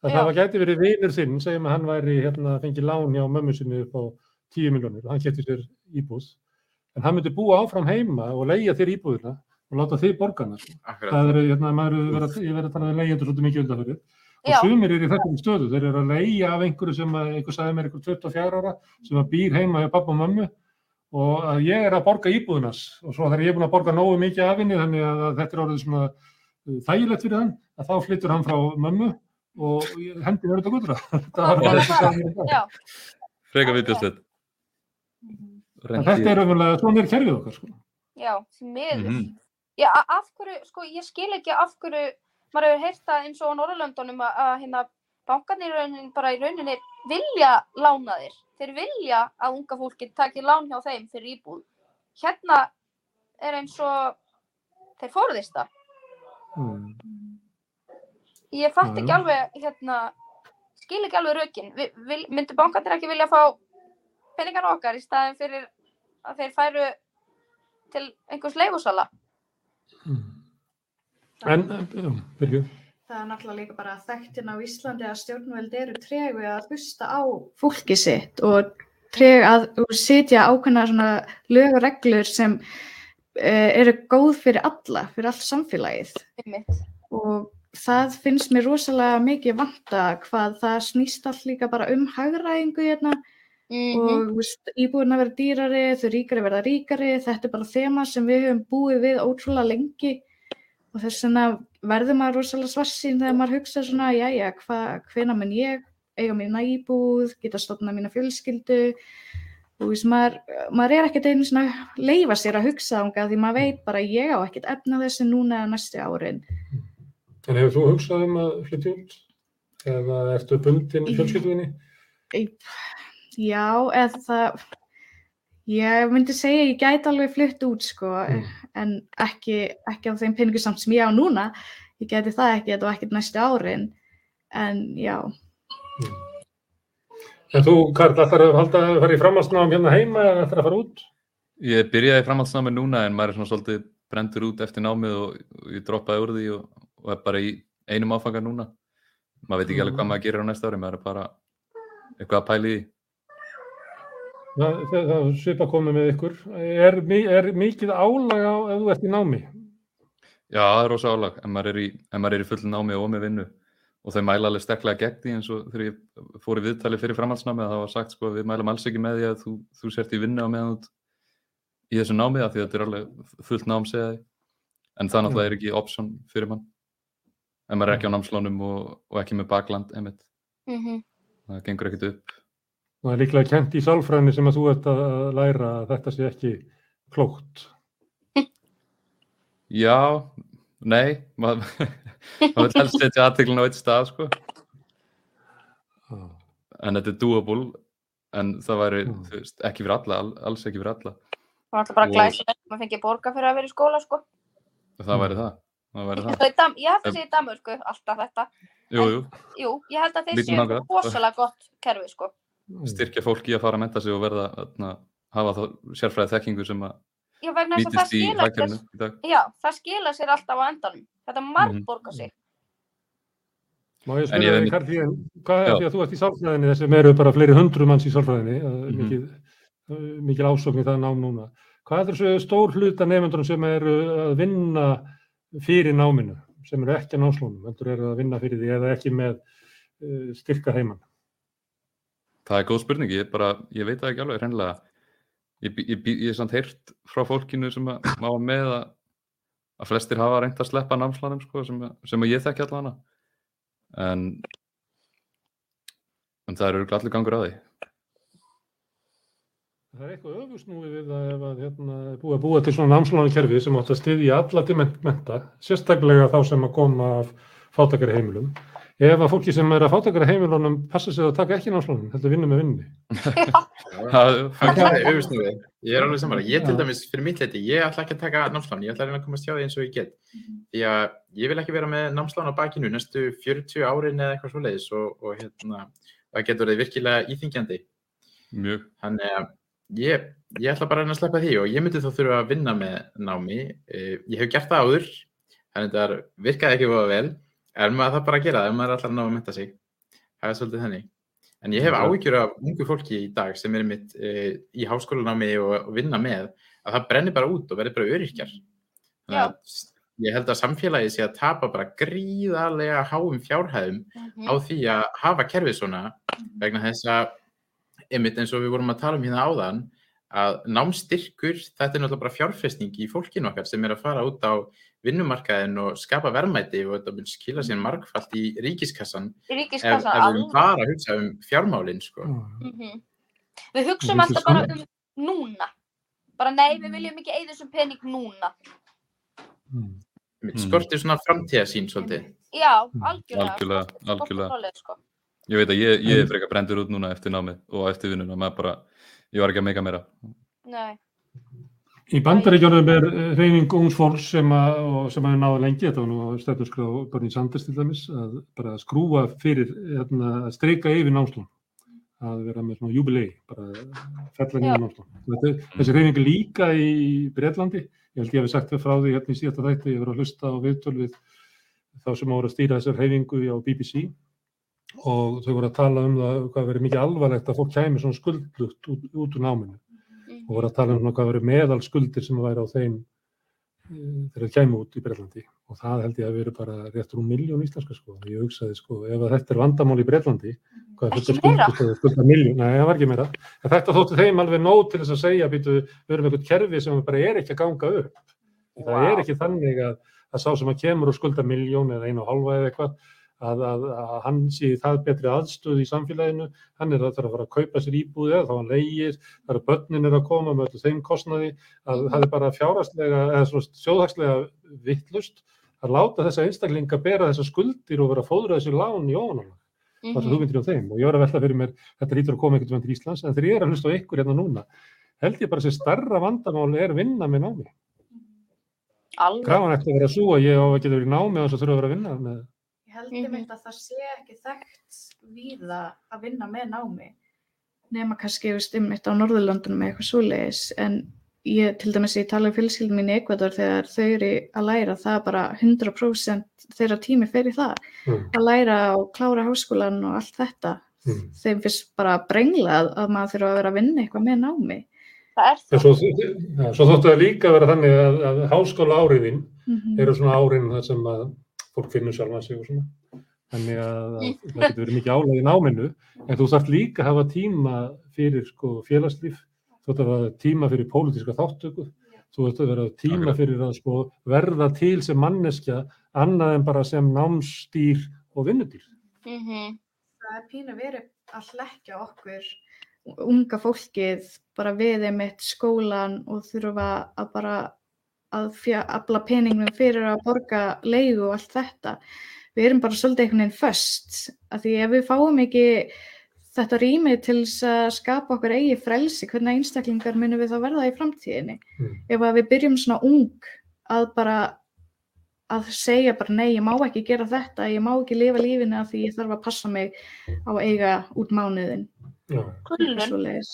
að Já. það var gæti verið vinur þinn, segjum að hann væri hérna að fengi lán hjá mömmu sinni upp á 10 miljónir og hann geti sér íbúð. En hann myndi búa áfram heima og leigja þér íbúðina og láta þig borga hana. sko. Akkurat. Það er, hérna, maður er verið að, að tala um leigjendur svolítið mikið undan fyrir. Og Já. sumir eru í þessum stöðu, þeir eru að leigja af einhverju sem einhver sagði mér, einhver 24 ára, sem að býr heima hjá pappa og mömmu og að ég er að borga íbúðunas og svo þegar ég er búin að borga nógu mikið af henni þannig að þetta er orðið svona uh, þægilegt fyrir hann, að þá flyttur hann frá mömmu og ég- hendi verður þetta gutra. Þetta var bara þess að dag. Já. Freka vitjastleitt. En Þetta er umverulega, svona er kerfið okkar, sko. Já, miður. Mhm. Já, a- af hverju, sko, ég skil ekki af hverju, maður hefur heyrt það eins og á Norrlöndunum að, að hérna, bankarnir bara í rauninni vilja lána þér. Þeir vilja að unga fólki taki lán hjá þeim fyrir íbúð. Hérna er eins og þeir forðist það. Mm. Ég fatt Já, ekki alveg, hérna, skil ekki alveg vil, myndu bankandir ekki vilja fá peningar okkar í staðin fyrir að þeir færu til einhvers leigusala? Mm. En, já, Birgir. Það er náttúrulega líka bara þekktin á Íslandi að stjórnveld eru tregu að hlusta á fólki sitt og treg að og sitja ákveðna svona lög og reglur sem uh, eru góð fyrir alla, fyrir allt samfélagið. Einmitt. Og það finnst mér rosalega mikið vanta hvað það snýst allt líka bara um hagræðingu hérna Mm og þú veist, íbúin að vera dýrari, þau ríkari verða ríkari, þetta er bara þema sem við höfum búið við ótrúlega lengi og þess vegna verður maður rosalega svarsýn þegar maður hugsa svona, jæja, hva, hvena mun ég eiga mína íbúð, geta stofna mína fjölskyldu og þú veist, maður, maður er ekkert einu svona að leifa sér að hugsa þangað því maður veit bara ég á ekkert efna þessu núna eða næstu árin. En hefur þú hugsað um að flytja út? Eða ertu bundin fjölskyldunni? Já, eða það, ég myndi segja ég gæti alveg flutt út sko, Mm. en ekki, ekki á þeim peningu samt sem ég á núna, ég gæti það ekki, þetta var ekkert næstu árin, en já, En þú, Karl, ætlar að halda að fara í framhaldsnáum hérna heima eða ætlar að fara út? Ég byrjaði framhaldsnámi núna en maður er svona svolítið brendur út eftir námið og, og ég droppaði úr því og, og er bara í einum áfanga núna. Maður veit ekki alveg hvað maður gerir á næsta ári, maður er bara eitthvað að pæla í því. Það, það, það svipa komið með ykkur. Er, mi- er mikið álag á ef þú ert í námi? Já, það er rosa álag, ef maður er í, er í full námi og með vinnu og þau mæla alveg sterklega gegn því eins og þegar ég fór í viðtali fyrir framhaldsnámi að það var sagt sko að við mælum alls ekki með því að þú, þú sért í vinnu á meðan ert í þessu námi af því að þetta er alveg fullt nám segja því en það náttúrulega er ekki option fyrir mann. Ef maður er ekki á námslánum og, og ekki með bakland einmitt, Mm það gengur ekkert upp Það er líklega kent í sálfræðinni sem að þú ert að læra að þetta sé ekki klókt. Já, nei maður, vil helst setja aðteglin á eitt stað sko en þetta er doable en það væri, Mm. þú veist, ekki fyrir alla all, alls ekki fyrir alla Það var alltaf bara glæsið að maður fengi borga fyrir að vera í skóla, sko. það væri það, það væri það Það Dam- Ég held að sé í Danmörku, alltaf þetta. jú, jú, Jú, ég held að þeir séu rosalega gott kerfi, sko. Styrkja fólki að fara að menta sig og verða að hafa þá sérfræði þekkingu sem að Já, vegna þess að það nýtist í sér, í dag já, það skila sér alltaf á endanum. Þetta marg Mhm. borga sig. Má ég spyrja þig, veit- Karl, því, hvað er því að þú ert í sálfræðinni þessum eru bara fleiri hundru manns í sálfræðinni, mm mikið, uh, mikil ásókn í það nám núna. Hvað er þessu stór hluta nefndurum sem eru að vinna fyrir náminu, sem eru ekki að námslónum, heldur eru að vinna fyrir því eða ekki með uh, styrka heimann? Það er góð spurning, ég, bara, ég veit það ekki alveg hreinlega. Ég, ég, ég, er samt heyrt frá fólkinu sem að má með að, að flestir hafa reynt að sleppa námslanum sko, sem, að- sem að ég þekki allan en en það eru allir gangur að því. Það er eitthvað öfusnúið við það ef að hérna, að búa til svona námslánu kerfi sem átt að styðja alla til ment- menta, sérstaklega þá sem að koma af fátakari heimilum. Ef að fólki sem er að fátakari heimilunum passa sig að taka ekki námslánum, heldur vinna með vinni. það, Það er auðvitsnúið. Ég er alveg saman. Ég til dæmis, fyrir mitt leiti, ég ætla ekki að taka námslán. Ég ætla að reyna að komast hjá því eins og ég get. Því að ég vil ekki vera með námslán á bakinu næstu 40 árin eða eitthvað svoleiðis og, og hérna, það getur verið virkilega íþingjandi. mjög Þannig að ég, ég ætla bara að reyna að sleppa því og ég myndi þá þurfa að vinna með námi. Eh, Ég hef gert það áður, þannig að það virkaði ekki voða vel. En maður það bara að gera það ef maður er alltaf að ná að menta sig. Það er svolítið þannig. En ég hef Já. áhyggjur af ungu fólki í dag sem er mitt e, í háskólanámi og, og vinna með að það brennir bara út og verður bara öryrkjar. Þannig að s- ég held að samfélagið sé að tapa bara gríðarlega háum fjárhæðum Mhm. á því að hafa kerfið svona vegna þess að einmitt eins og við vorum að tala um hérna áðan að námstyrkur, þetta er náttúrulega bara fjárfesting í fólkinu okkar sem er að fara út á vinnumarkaðin og skapa verðmæti og þetta mun skila sér margfalt í ríkiskassan Í ef, ríkiskassa ef við bara hugsa um fjármálin sko. Mhm. Við hugsum Ríkis- alltaf bara um núna. Bara nei, við viljum ekki eigða þessum pening núna. Mm. Mm. skortir svona framtíðasín svolítið Já, Mm. algjörlega. Algjörlega, algjörlega. sko. ég veit að ég, ég er frekar brendur út núna eftir námið og eftir vinnuna maður bara, ég var ekki að meika meira Nei. Í bandaríkjörnum er eh, reyning ungs fólks sem að náða lengi, þetta var nú stefnuskrá Bernie Sanders til dæmis, að bara skrúa fyrir, hérna, að streika yfir námslun, að vera með svona jubilei, bara fella Já. nýja námslun. Þessi reyning líka í Breitlandi, ég held ég hef sagt það frá því hérna í síðasta þætti, ég var að hlusta á viðtöl við þá sem voru að stýra þessar reyningu á BBC og þau voru að tala um það hvað verið mikið alvarlegt að fólk kæmi svona skuldlugt út, út úr náminu og voru að tala um hvað verið meðal skuldir sem væri á þeim eh, þegar það kæmi út í Breitlandi og það held ég að verið bara rétt rúm miljón íslenska sko. Ég hugsaði sko, ef þetta er vandamál í Breitlandi, hvað er Ekki þetta skuldir, skulda miljón, nei það var ekki meira. En þetta þóttu þeim alveg nóg til þess að segja, býtu, við erum eitthvað kerfi sem bara er ekki að ganga upp. Það Vá. er ekki þannig að, að sá sem að kemur og skulda miljón eða einu og halva eða eitthvað, að, að, að hann sé það betri aðstöð í samfélaginu, hann er að þarf að fara að kaupa sér íbúði eða þá hann leigir, það eru börnin er að koma með öllu þeim kostnaði, að það er bara fjárhagslega eða sjóðhagslega vittlust að láta þessa einstaklinga bera þessa skuldir og vera að fóðra þessi lán í ofanálag. Mhm. Það er hugmyndir á þeim og ég var að velta fyrir mér, þetta lítur að koma einhvern veginn til Íslands, en þegar ég er að hlusta á ykkur hérna núna, held ég bara að þessi starra vandamál er vinna með námi. Alveg. Krafan eftir að vera svo að ég á að geta verið námi og þess að þurfa að vera að vinna með. Ég held Mhm. einmitt að það sé ekki þekkt víða að vinna með námi nema kannski veist, einmitt á Norðurlandunum eða eitthvað svoleiðis en ég til dæmis ég tala um fjölskyldum mín í Ekvador þegar þau eru að læra það er bara 100% þeirra tími fer í það Mm. að læra og klára háskólan og allt þetta Mm. þeim finnst bara brenglað að maður þurfa að vera að vinna eitthvað með námi Það er það. svo, svo þóttu það líka vera þannig að, að háskóla áriðin Mhm. eru svona þar sem að fólk finnur sjálfa sig og svona. Þannig að, að það getur verið mikið álæg í náminu, en þú þarf líka að hafa tíma fyrir sko, félagslíf, þú þarf að hafa tíma fyrir pólitíska þáttöku, þú þarf að vera tíma fyrir að sko, verða til sem manneskja annað en bara sem námsdýr og vinnudýr. Mhm. það er pínu verið að hlekja okkur unga fólkið bara við einmitt skólan og þurfa að bara að afla peningnum fyrir að borga leigu og allt þetta. Við erum bara svolítið einhvern veginn föst að því ef við fáum ekki þetta rými til að skapa okkur eigi frelsi, hvernig einstaklingar munum við þá verða í framtíðinni. Mm. Ef að við byrjum svona ung að bara að segja bara nei, ég má ekki gera þetta, ég má ekki lifa lífinu af því ég þarf að passa mig á að eiga út mánuðin. Svoleiðis.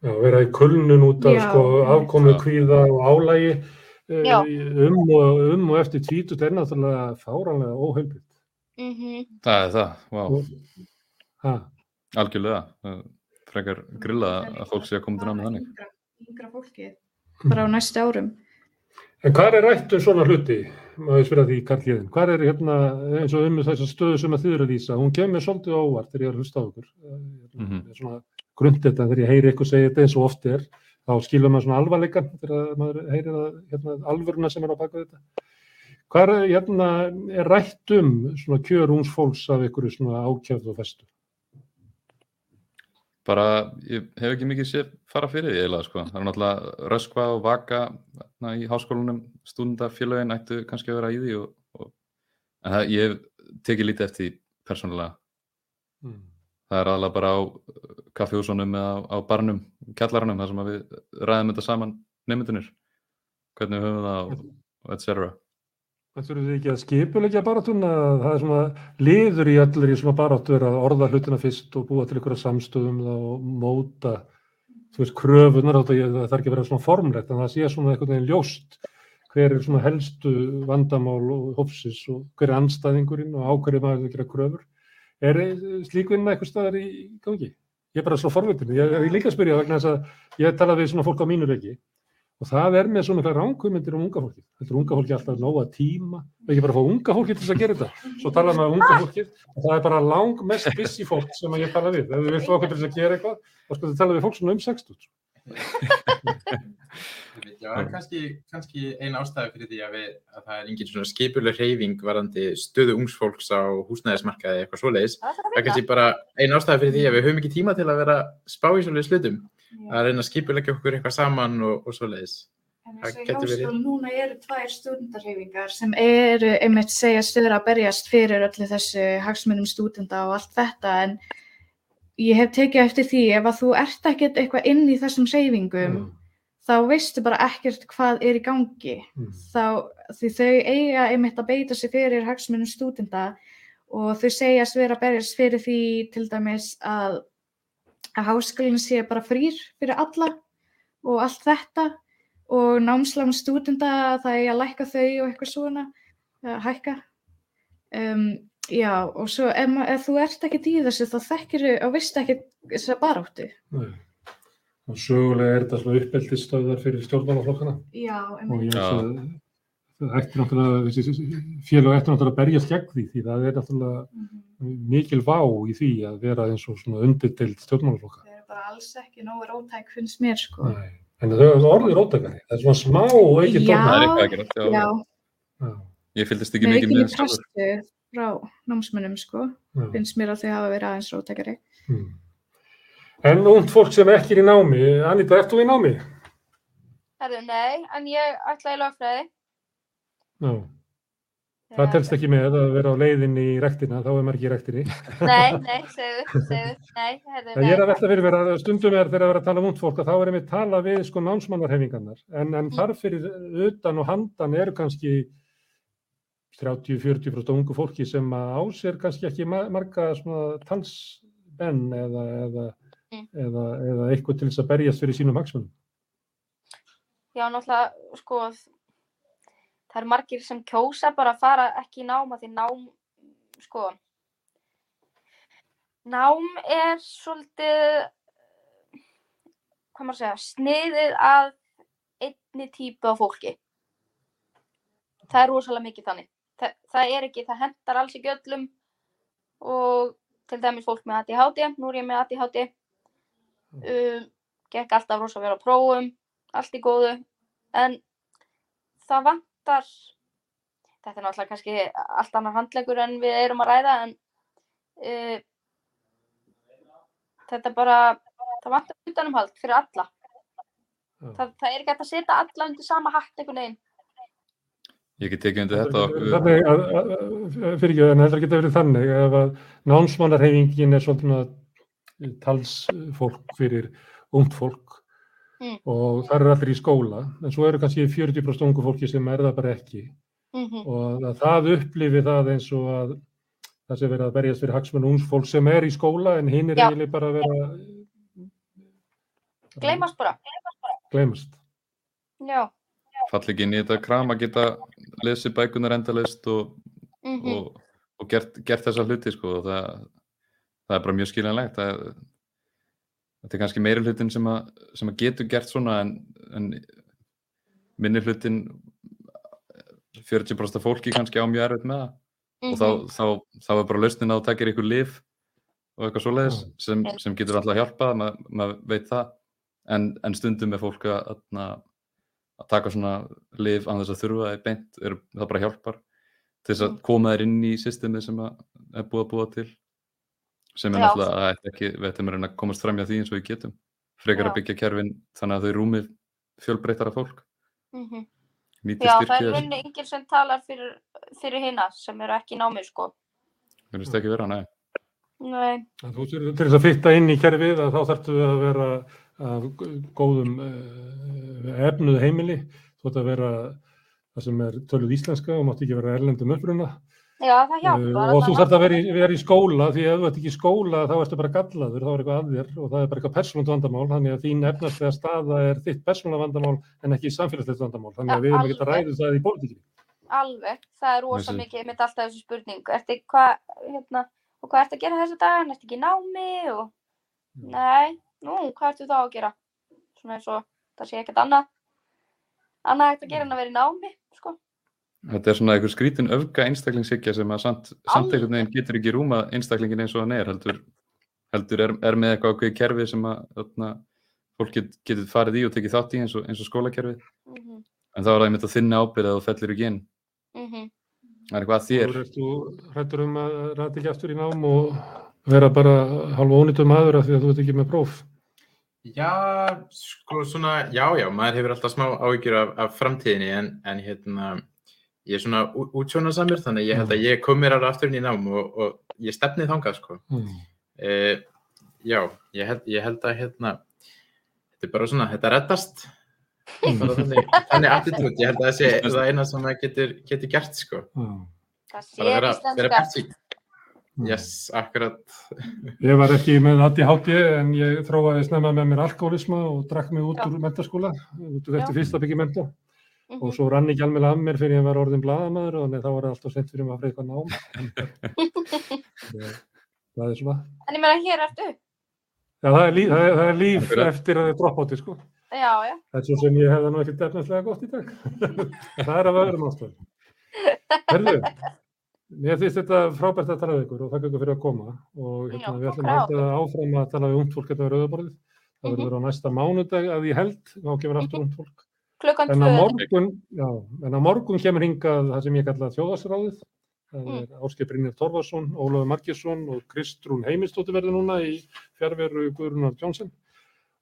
já, vera í kulnun út af sko, afkomu kvíða og álægi. Um og, um og eftir tvítut er náttúrulega fáranlega óheilbyrgt. Mhm. Það er það, Ha, algjörlega. Frekar grillað að fólk sé að koma til námið þannig. Yngra, fólkið, bara á næstu árum. En hvað er rætt um svona hluti, maður spyrja því Karl Jéðin, hvað er hérna eins og um þessar stöðu sem að þið eru að lýsa, hún kemur svolítið á óvart þegar ég er að hlusta á okkur, mm. -hmm. svona grund þetta þegar ég heyri ykkur segja þetta eins og oft er, þá skilur maður svona alvarleikan þegar maður heyrir að, hérna, alvöruna sem er á baka þetta. Hvað er, hérna, er rætt um svona kjör úns fólks af ykkur svona ákjöfð og festu? Bara, ég hef ekki mikið séð fara fyrir því eiginlega, sko. Það er náttúrulega röskva og vaka na, í háskólanum, stúndafélögin ættu kannski að vera í því og, og en það, ég hef tekið lítið eftir því persónulega. Mm. Það er aðalega bara á kaffihúsunum eða á, barnum, kjallaranum, þar sem að við ræðum þetta saman nefndunir, hvernig við höfum það og, og et cetera. Það þurfum við ekki að skipulegja baráttuna, það er svona liður í allir í svona baráttu er að orða hlutina fyrst og búa til einhverja samstöðum og móta, þú veist, kröfunar, það þarf ekki að vera svona formlegt, en það sé svona einhvern veginn ljóst hver er svona helstu vandamál og hófsis og hver er anstæðingurinn og á hverju maður að gera kröfur. Er slík vinna eitthvað staðar í gangi? Ég er bara svo forvitin, ég ég er líka að spyrja vegna þess að ég tala við svona fólk á mínu reiki og það er með svona ránkvömyndir um unga fólkið. Þetta er unga fólki alltaf nóga tíma, ekki bara að fá unga fólkið til þess að gera þetta. Svo tala maður um unga fólkið og það er bara lang mest busy fólk sem ég tala við. Ef vilt fá okkur til þess að gera eitthvað, þá sko þið tala við fólk svona um 60. Já, það er kannski, kannski ein ástæði fyrir því að, við, að það er engin svona skipuleg hreyfing varandi stöðu ungs fólks á húsnæðismarkaði eitthvað svoleiðis. Það að er kannski bara ein ástæði fyrir því að við höfum ekki tíma til að vera að spá í svoleiðis hlutum. Að reyna að skipulegja okkur eitthvað saman og, og svoleiðis. En getur verið. háskóla núna eru tvær stundarhefingar sem eru einmitt segja stöður að berjast fyrir öllu þessu hagsmunum stúdenda og allt þetta en ég hef tekið eftir því ef að þú ert ekkert eitthvað inn í þessum hreyfingum þá veistu bara ekkert hvað er í gangi. Mm. Þá, því þau eiga einmitt að beita sig fyrir hagsmunum stúdenda og þau segjast vera að berjast fyrir því til dæmis að, að háskólinn sé bara frýr fyrir alla og allt þetta og námslán stúdenda það eigi að lækka þau og eitthvað svona, að hækka. Um, já, og svo ef, ma- ef þú ert ekki í þessu þá þekkir þau og veist ekki þessa baráttu. Nei. Og sögulega er þetta svona uppeldisstöðar fyrir stjórnmálaflokkana Já, og ég veist að það ætti náttúrulega, félag ætti náttúrulega að berjast gegn því því það er náttúrulega mikil vá í því að vera eins og svona undirdeild stjórnmálaflokka. Þau eru bara alls ekki nógu rótæk finnst mér sko. Nei. En þau eru orðið róttakari. Það er svona smá. Það er eitthvað að gera. Já. Já, Já. Ég fylgdist ekki með mikið ekki með frá námsmönnum sko. Já. Finnst mér að þau hafa verið aðeins rótækari. Mm. En ungt fólk sem ekki er í námi, Anita, ert þú í námi? Herðu, nei, en ég ætla í lögfræði. Já. Það telst ekki með að vera á leiðinni í rektina, þá er maður ekki í rektinni. Nei, nei, segðu, segðu, nei, herðu, Það ég er að nei. velta fyrir mér að stundum er þegar að vera að tala um ungt fólk að þá er einmitt tala við sko námsmannarhefingarnar. En, en þar fyrir utan og handan eru kannski 30-40% ungu fólki sem á sér kannski ekki ma- marga talsbenn eða, eða, Mm. eða, eða eitthvað til þess að berjast fyrir sínum hagsmunum. Já, náttúrulega, sko, það eru margir sem kjósa bara að fara ekki í nám að því nám, sko, nám er svolítið, hvað maður að segja, sniðið að einni típu af fólki. Það er rosalega mikið þannig. Það, það er ekki, það hendar alls ekki öllum og til dæmis fólk með ADHD, nú er ég með ADHD, um, gekk alltaf rosa vel á prófum, allt í góðu, en það vantar, þetta er náttúrulega kannski allt annar handlegur en við erum að ræða, en uh, þetta bara, það vantar utanumhald fyrir alla. Já. Það, það er ekki að setja alla undir sama hatt einhvern veginn. Ég get tekið undir þetta. og- Þannig að, að- að- fyrir ekki, en þetta getur verið þannig ef að námsmannarhefingin er svolítið talsfólk fyrir ungt fólk Mm. og það eru allir í skóla, en svo eru kannski 40% ungu fólki sem er það bara ekki Mm og að það upplifi það eins og að það sé verið að berjast fyrir hagsmenn ungs fólk sem er í skóla en hinn er Já. eiginlega bara að vera Gleymast bara. gleymast. Já. Falli ekki inn í þetta kram að geta lesið bækunar endalist og, Mm og, og gert, gert þessa hluti sko. og það, það er bara mjög skiljanlegt. Það, þetta er kannski meiri hlutin sem að, sem að getur gert svona en, en minni hlutin 40% af fólki kannski á mjög erfitt með það Mhm. og þá, þá, þá er bara lausnin að taka ykkur lif og eitthvað svoleiðis Já. sem, sem getur alltaf hjálpað, ma- maður veit það en, en stundum er fólk að, að, að taka svona lif án þess að þurfa það beint, er, það bara hjálpar til þess að Mm. koma þér inn í systemið sem að er búið að búa til sem er Já. náttúrulega að ekki, við ættum að reyna að komast fram hjá því eins og við getum frekar Já. að byggja kerfin þannig að þau rúmi fjölbreytara fólk Mhm. nýtir Já, það er í rauninni enginn sem talar fyrir, fyrir hina sem eru ekki í námi, sko. það finnst ekki vera, nei Nei. En Þú til til þess að fitta inn í kerfið að þá þarftu að vera af góðum uh, efnuðu heimili, þú ætti að vera það sem er töluð íslenska og mátti ekki vera erlendum uppruna Já, það uh, hjálpar. og þú þarft að vera í, vera í skóla því ef þú ert ekki í skóla þá ertu bara gallaður, þá er eitthvað að þér og það er bara eitthvað persónult vandamál, þannig að þín efnarslega staða er þitt persónulega vandamál en ekki samfélagslegt vandamál, þannig að við erum ekki að ræða það í pólitíkinni. Alveg. Það er rosa Þessi- mikið, mitt alltaf þessu spurning. Ertu hvað, hérna, og hvað ertu að gera þessa dagan? Ertu ekki námi? Og... Nei, nú, hvað ertu þá að gera? Svona eins og það sé ekkert annað. Annað hægt að gera en að vera í námi, sko. Þetta er svona einhver skrítin öfga einstaklingshyggja sem að samt, samt einhvern veginn getur ekki rúma einstaklingin eins og hann er, heldur, heldur er, er með eitthvað ákveði kerfi sem að þarna, fólk get, getur farið í og tekið þátt í eins og, eins og skólakerfið. Mm -hmm. En þá er það einmitt að þinna ábyrð að þú fellir ekki inn. Mm Það er eitthvað að þér. Þú hrættur um að ræta ekki aftur í nám og vera bara halva ónýttur maður af því að þú ert ekki með próf. Já, sko svona, já, já, maður hefur alltaf smá áhyggjur af, af framtíðinni en, en hérna, ég er svona útsjónasamur þannig að ég held að ég kom mér alveg aftur inn í nám og, og ég stefnið þangað, sko. Mm. Uh, já, ég held, ég held að hérna, þetta er bara svona, þetta reddast bara þannig, þannig attitút, ég held að það sé það eina sem það getur, getur gert sko Já. Það vera íslenska. bjartsýn yes, akkurat Ég var ekki með ADHD en ég þróaði snemma með mér alkoholisma og drakk mig út Já. úr mentaskóla, út úr eftir fyrsta byggi menta Mhm. og svo rann ekki alveg af mér fyrir ég var orðin blaðamaður og þannig þá var það alltaf sent fyrir maður að freyka nám. Það- það er svona. En ég meina, hér ertu. Já, það er líf, það er, það er líf eftir að það er droppátti, sko. Já, já. Það er svo sem ég hefði nú ekkert efnarslega gott í dag. það er af öðrum ástæðum. Herðu, mér finnst þetta frábært að tala við ykkur og þakka ykkur fyrir að koma og hérna, Já, við ætlum að halda áfram að tala við ungt fólk hérna við rauðaborðið. Það Mhm. verður á næsta mánudag að ég held, þá kemur aftur ungt fólk. Klukkan En á tvö. morgun, já, en á morgun kemur hingað það sem ég kalla þjóðarsráðið. Það Mm. er Áskei Brynjar Torfarsson, Ólafur Markesson og Kristrún Heimistóttir verður núna í fjárveru Guðrunar Jónsson.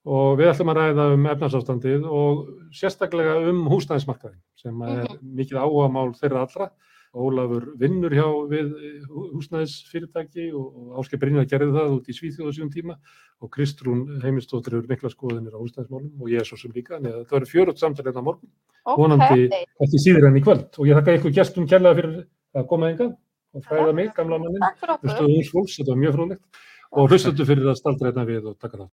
Og við ætlum að ræða um efnarsástandið og sérstaklega um húsnæðismarkaðin sem er mikið áhugamál þeirra allra. Ólafur vinnur hjá við húsnæðisfyrirtæki og, og Áskei Brynjar gerði það út í Svíþjóðu síðan tíma og Kristrún Heimistóttir eru mikla skoðinir á húsnæðismálum og ég er svo sem líka. Að Það verður fjörugt samtal hérna á morgun vonandi Ok. ekki síður enn í kvöld og ég þakka ykkur gestum kærlega fyrir að koma enga og fræða mig, gamla mannin, okkur. hlustuðu uns fólks, þetta var mjög fróðlegt og hlustuðu fyrir að staldra hérna við og taka það.